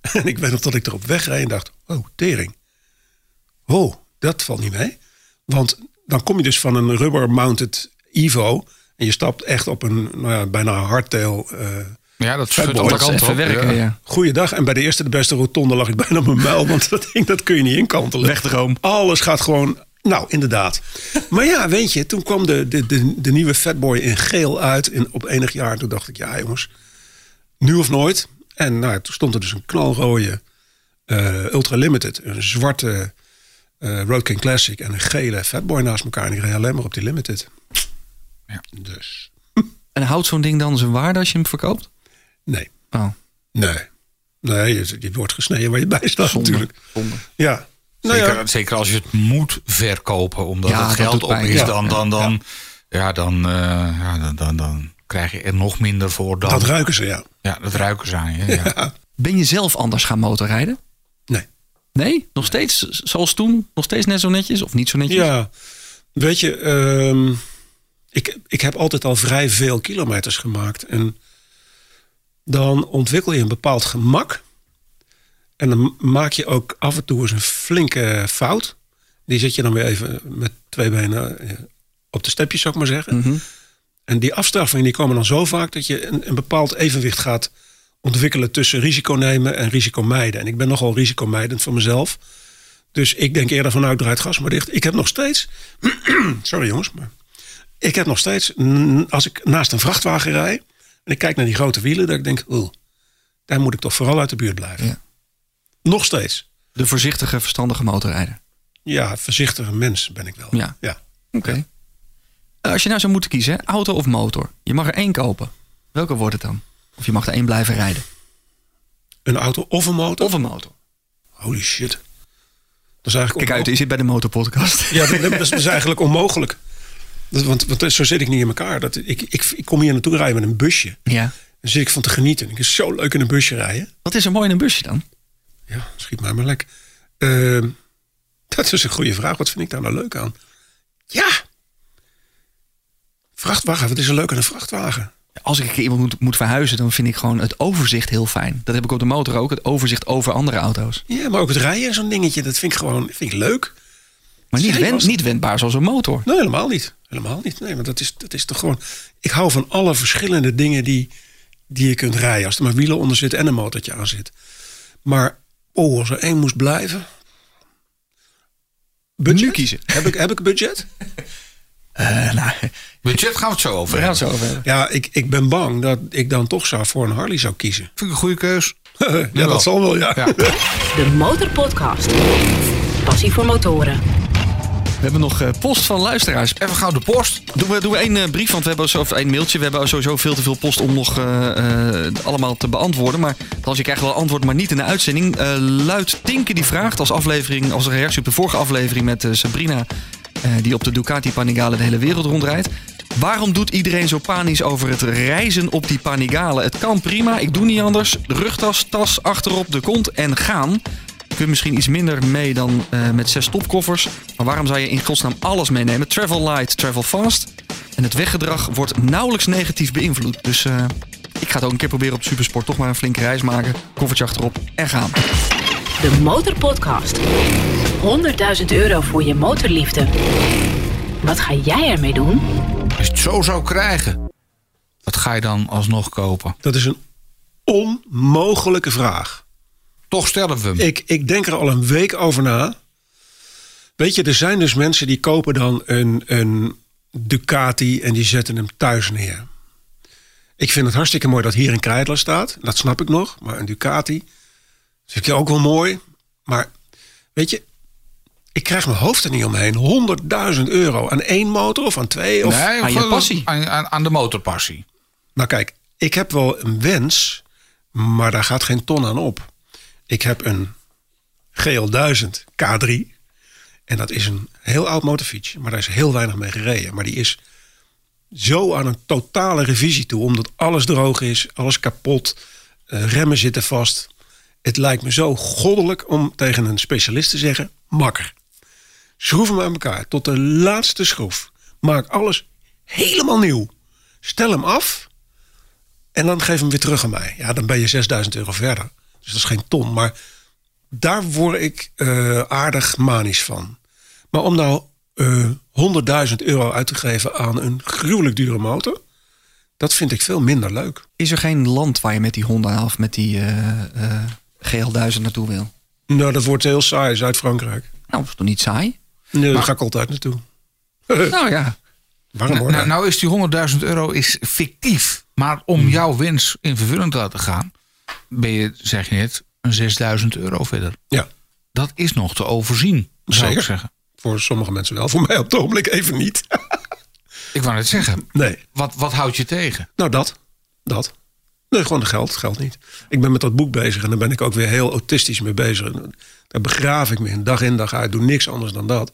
[laughs] En ik weet nog dat ik erop wegreed en dacht... Oh, tering. Oh, dat valt niet mee. Want dan kom je dus van een rubber-mounted Evo... en je stapt echt op een nou ja, bijna hardtail... eh Ja, dat schudt alle kanten werken, ja. Goeiedag. En bij de eerste de beste rotonde lag ik bijna op mijn muil. Want [laughs] dat ding, dat kun je niet inkantelen. Wegdroom. Alles gaat gewoon... Nou, inderdaad. Maar ja, weet je, toen kwam de, de, de, de nieuwe Fatboy in geel uit in, op enig jaar. Toen dacht ik, ja jongens, nu of nooit. En nou, toen stond er dus een knalrode eh, Ultra Limited. Een zwarte eh Road King Classic en een gele Fatboy naast elkaar. En ik reed alleen maar op die Limited. Ja. Dus, [laughs] En houdt zo'n ding dan zijn waarde als je hem verkoopt? nee. Oh, Nee. Nee, je, je wordt gesneden waar je bij staat zonde. natuurlijk. zonde. Ja, Nou ja. zeker, zeker als je het moet verkopen, omdat Ja, het geld op is, dan, dan, dan, ja. dan, eh, ja, dan, dan, dan krijg je er nog minder voor dan. Dat ruiken ze, ja. ja, dat ruiken ze aan je. [laughs] Ja. Ben je zelf anders gaan motorrijden? Nee. Nog steeds zoals toen? Nog steeds net zo netjes? Of niet zo netjes? Ja, weet je, ehm, ik, ik heb altijd al vrij veel kilometers gemaakt. En dan ontwikkel je een bepaald gemak. En dan maak je ook af en toe eens een flinke fout. Die zet je dan weer even met twee benen eh, op de stepjes, zou ik maar zeggen. Mhm. En die afstraffingen die komen dan zo vaak dat je een, een bepaald evenwicht gaat ontwikkelen tussen risico nemen en risico mijden. En ik ben nogal risicomijdend voor mezelf. Dus ik denk eerder vanuit draait gas maar dicht. Ik heb nog steeds. [clears throat] sorry jongens, maar. Ik heb nog steeds. Als ik naast een vrachtwagen rij. en ik kijk naar die grote wielen. dat ik denk. Oeh, daar moet ik toch vooral uit de buurt blijven. Ja. Nog steeds. De voorzichtige, verstandige motorrijder. Ja, voorzichtige mens ben ik wel. Ja. ja. Oké. Eh, Als je nou zou moeten kiezen, auto of motor? Je mag er één kopen. Welke wordt het dan? Of je mag er één blijven rijden? Een auto of een motor. Of een motor? Holy shit. Dat is eigenlijk Kijk uit, je zit bij de motorpodcast. Ja, dat, dat is, dat is [laughs] eigenlijk onmogelijk. Dat, want, want zo zit ik niet in elkaar. Dat, ik, ik, ik kom hier naartoe rijden met een busje. Ja. Dan zit ik van te genieten. Ik is zo leuk in een busje rijden. Wat is er mooi in een busje dan? Ja, schiet mij maar lek. Ehm, dat is een goede vraag. Wat vind ik daar nou leuk aan? Ja. Vrachtwagen. Wat is er leuk aan een vrachtwagen? Als ik iemand moet, moet verhuizen, dan vind ik gewoon het overzicht heel fijn. Dat heb ik op de motor ook, het overzicht over andere auto's. Ja, maar ook het rijden en zo'n dingetje. Dat vind ik gewoon vind ik leuk. Maar niet, Zij wen- was- niet wendbaar zoals een motor. Nee, helemaal niet. Helemaal niet. Nee, maar dat is, dat is toch gewoon... Ik hou van alle verschillende dingen die, die je kunt rijden. Als er maar wielen onder zitten en een motortje aan zit. Maar, oh, als er één moest blijven... Budget? Nu kiezen. Heb ik, heb ik budget? [laughs] Eh, [laughs] nou, Budget gaan we het zo over we gaan het hebben. zo over hebben. Ja, ik, ik ben bang dat ik dan toch zou voor een Harley zou kiezen. Vind ik een goede keus. [laughs] ja, dat zal wel, ja. Ja. De Motorpodcast. Passie voor motoren. We hebben nog eh, post van luisteraars. Even gauw de post. Doen we, doen we één eh, brief, want we hebben zo, of één mailtje. We hebben sowieso veel te veel post om nog eh, allemaal te beantwoorden. Maar als je krijgt wel antwoord, maar niet in de uitzending. Eh Luid Tinke die vraagt als aflevering, als reactie op de vorige aflevering met Sabrina, die op de Ducati Panigale de hele wereld rondrijdt. Waarom doet iedereen zo panisch over het reizen op die Panigale? Het kan prima, ik doe niet anders. Rugtas, tas, achterop de kont en gaan. Je kunt misschien iets minder mee dan eh, met zes topkoffers. Maar waarom zou je in godsnaam alles meenemen? Travel light, travel fast. En het weggedrag wordt nauwelijks negatief beïnvloed. Dus eh, ik ga het ook een keer proberen op Supersport. Toch maar een flinke reis maken. Koffertje achterop en gaan. De Motorpodcast. 100.000 euro voor je motorliefde. Wat ga jij ermee doen? Als je het zo zou krijgen, wat ga je dan alsnog kopen? Dat is een onmogelijke vraag. Toch stellen we hem. Ik, ik denk er al een week over na. Weet je, er zijn dus mensen die kopen dan een, een Ducati en die zetten hem thuis neer. Ik vind het hartstikke mooi dat hier een Kreidler staat. Dat snap ik nog. Maar een Ducati vind ik ook wel mooi. Maar weet je, ik krijg mijn hoofd er niet omheen. 100.000 euro aan één motor of aan twee. Of... nee, aan je of- passie. Aan, aan, aan de motorpassie. Nou kijk, ik heb wel een wens, maar daar gaat geen ton aan op. Ik heb een GL1000 K3. En dat is een heel oud motorfiets, maar daar is heel weinig mee gereden. Maar die is zo aan een totale revisie toe, omdat alles droog is, alles kapot, eh, remmen zitten vast. Het lijkt me zo goddelijk om tegen een specialist te zeggen: makker. Schroef hem aan elkaar tot de laatste schroef. Maak alles helemaal nieuw. Stel hem af en dan geef hem weer terug aan mij. Ja, dan ben je 6000 euro verder. Dus dat is geen ton. Maar daar word ik eh, aardig manisch van. Maar om nou eh 100.000 euro uit te geven aan een gruwelijk dure motor... dat vind ik veel minder leuk. Is er geen land waar je met die Honda of met die eh, eh, GL1000 naartoe wil? Nou, dat wordt heel saai, Zuid-Frankrijk. Nou, dat is toch niet saai? Nee, daar ga ik altijd naartoe. [laughs] nou ja. Waarom hoor? Nou, nou is die 100.000 euro is fictief. Maar om Hmm. jouw wens in vervulling te laten gaan, ben je, zeg je net, een 6000 euro verder. Ja, Dat is nog te overzien, zou Zeker. ik zeggen. voor sommige mensen wel. Voor mij op het ogenblik even niet. [laughs] Ik wou net zeggen, nee, wat, wat houdt je tegen? nou dat. Dat. Nee, gewoon geld, geld niet. Ik ben met dat boek bezig en daar ben ik ook weer heel autistisch mee bezig. Daar begraaf ik me in, dag in dag uit. Doe niks anders dan dat.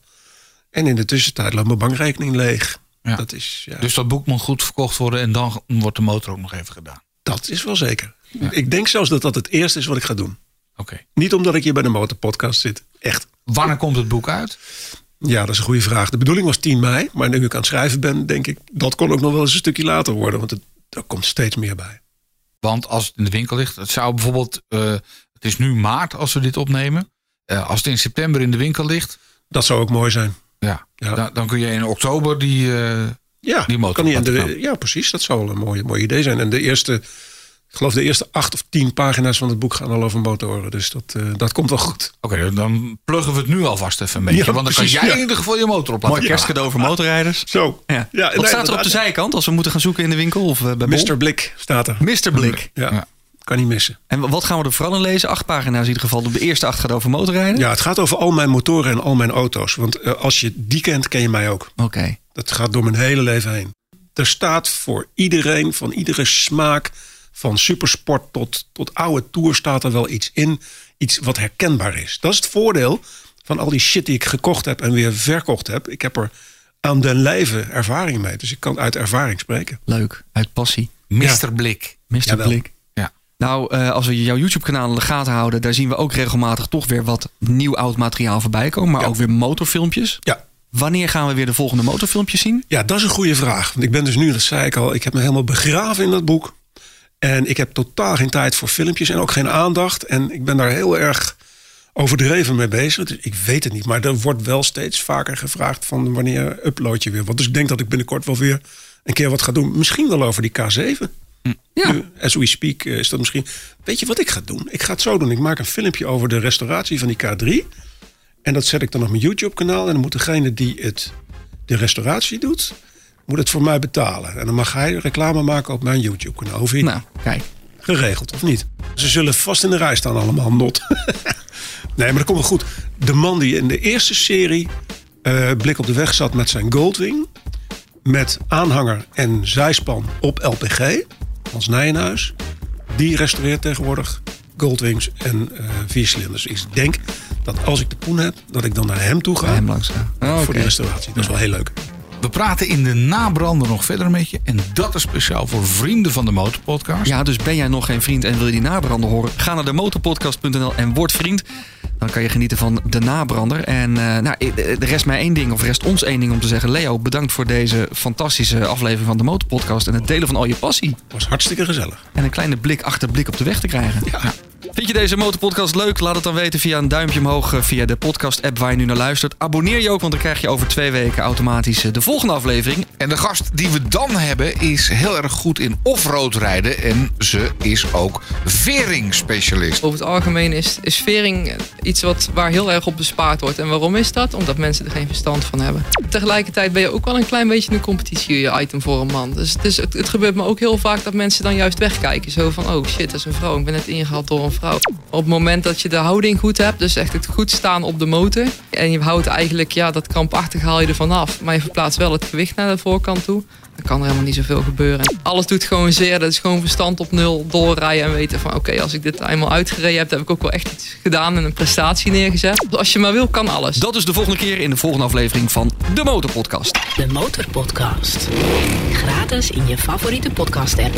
En in de tussentijd loopt mijn bankrekening leeg. Ja. Dat, is, ja, Dus dat boek moet goed verkocht worden en dan wordt de motor ook nog even gedaan. dat is wel zeker. Ik denk zelfs dat dat het eerste is wat ik ga doen. Oké. Niet omdat ik hier bij de Motorpodcast zit. Echt. Wanneer komt het boek uit? Ja, dat is een goede vraag. De bedoeling was 10 mei. Maar nu ik aan het schrijven ben, denk ik... dat kon ook nog wel eens een stukje later worden. Want het, er komt steeds meer bij. Want als het in de winkel ligt, het zou bijvoorbeeld, eh, het is nu maart als we dit opnemen. Eh, als het in september in de winkel ligt, Dat zou ook mooi zijn. ja, Ja. Dan, dan kun je in oktober die. eh, Ja, Die motor kan laten de, ja, precies. Dat zou wel een mooi, mooi idee zijn. En de eerste, ik geloof de eerste acht of tien pagina's van het boek gaan al over motoren. Dus dat, eh, dat komt wel goed. Oké, dan pluggen we het nu alvast even een beetje. Ja, want dan precies, kan jij ja. in ieder geval je motor op laten Mooi kerstcadeau voor motorrijders. Zo. Ja. Ja, Wat nee, staat er op de zijkant als we moeten gaan zoeken in de winkel? Of eh, bij? Mr. Blik staat er. Mr. Blik. Ja, Ja. kan niet missen. En wat gaan we er vooral in lezen? Acht pagina's in ieder geval. De eerste acht gaat over motorrijden. Ja, het gaat over al mijn motoren en al mijn auto's. Want eh, als je die kent, ken je mij ook. Oké. Dat gaat door mijn hele leven heen. Er staat voor iedereen, van iedere smaak, van supersport tot, tot oude tour, staat er wel iets in. Iets wat herkenbaar is. Dat is het voordeel van al die shit die ik gekocht heb en weer verkocht heb. Ik heb er aan den lijve ervaring mee. Dus ik kan uit ervaring spreken. Leuk. Uit passie. Mr. Blik. Mr. Jawel. Blik. Ja. Nou, eh, als we jouw YouTube-kanaal in de gaten houden, daar zien we ook regelmatig toch weer wat nieuw oud materiaal voorbij komen. Maar Ja. ook weer motorfilmpjes. Ja. Wanneer gaan we weer de volgende motorfilmpjes zien? Ja, dat is een goede vraag. Want ik ben dus nu, dat zei ik al, ik heb me helemaal begraven in dat boek. En ik heb totaal geen tijd voor filmpjes en ook geen aandacht. En ik ben daar heel erg overdreven mee bezig. Dus ik weet het niet. Maar er wordt wel steeds vaker gevraagd van wanneer upload je weer wat. Dus ik denk dat ik binnenkort wel weer een keer wat ga doen. Misschien wel over die K7. Ja. Nu, as we speak eh, is dat misschien... Weet je wat ik ga doen? Ik ga het zo doen. Ik maak een filmpje over de restauratie van die K3. En dat zet ik dan op mijn YouTube-kanaal. En dan moet degene die het, de restauratie doet... moet het voor mij betalen. En dan mag hij reclame maken op mijn YouTube-kanaal. Nou, kijk. geregeld of niet? Ze zullen vast in de rij staan allemaal, not. [laughs] nee, maar dat komt wel goed. De man die in de eerste serie eh, Blik op de weg zat met zijn Goldwing... met aanhanger en zijspan op LPG, Hans Nijenhuis... die restaureert tegenwoordig Goldwings en eh viercilinders. Ik denk dat als ik de poen heb, dat ik dan naar hem toe ga... Hem langs gaan. Oh, voor de restauratie. Dat is wel heel leuk. We praten in de nabrander nog verder met je. En dat is speciaal voor vrienden van de Motorpodcast. Ja, dus ben jij nog geen vriend en wil je die nabrander horen? Ga naar de motorpodcast.nl en word vriend. Dan kan je genieten van de nabrander. En eh, nou, er rest mij één ding, of rest ons één ding om te zeggen. Leo, bedankt voor deze fantastische aflevering van de Motorpodcast. En het delen van al je passie. Was hartstikke gezellig. En een kleine blik achter blik op de weg te krijgen. Ja. Vind je deze Motorpodcast leuk? Laat het dan weten via een duimpje omhoog eh, via de podcast-app waar je nu naar luistert. Abonneer je ook, want dan krijg je over twee weken automatisch eh, de volgende aflevering. En de gast die we dan hebben is heel erg goed in offroad rijden. En ze is ook veringspecialist. Over het algemeen is, is vering iets wat, waar heel erg op bespaard wordt. En waarom is dat? Omdat mensen er geen verstand van hebben. Tegelijkertijd ben je ook wel een klein beetje een competitie-item voor een man. Dus het, is, het, het gebeurt me ook heel vaak dat mensen dan juist wegkijken. Zo van, oh shit, dat is een vrouw. Ik ben net ingehaald door een vrouw. Op het moment dat je de houding goed hebt, dus echt het goed staan op de motor. En je houdt eigenlijk, ja, dat krampachtig haal je ervan af. Maar je verplaatst wel het gewicht naar de voorkant toe. Dan kan er helemaal niet zoveel gebeuren. Alles doet gewoon zeer. Dat is gewoon verstand op nul doorrijden en weten van oké, als ik dit eenmaal uitgereden heb, heb ik ook wel echt iets gedaan en een prestatie neergezet. Dus als je maar wil, kan alles. Dat is de volgende keer in de volgende aflevering van de Motorpodcast. De Motorpodcast. Gratis in je favoriete podcast app.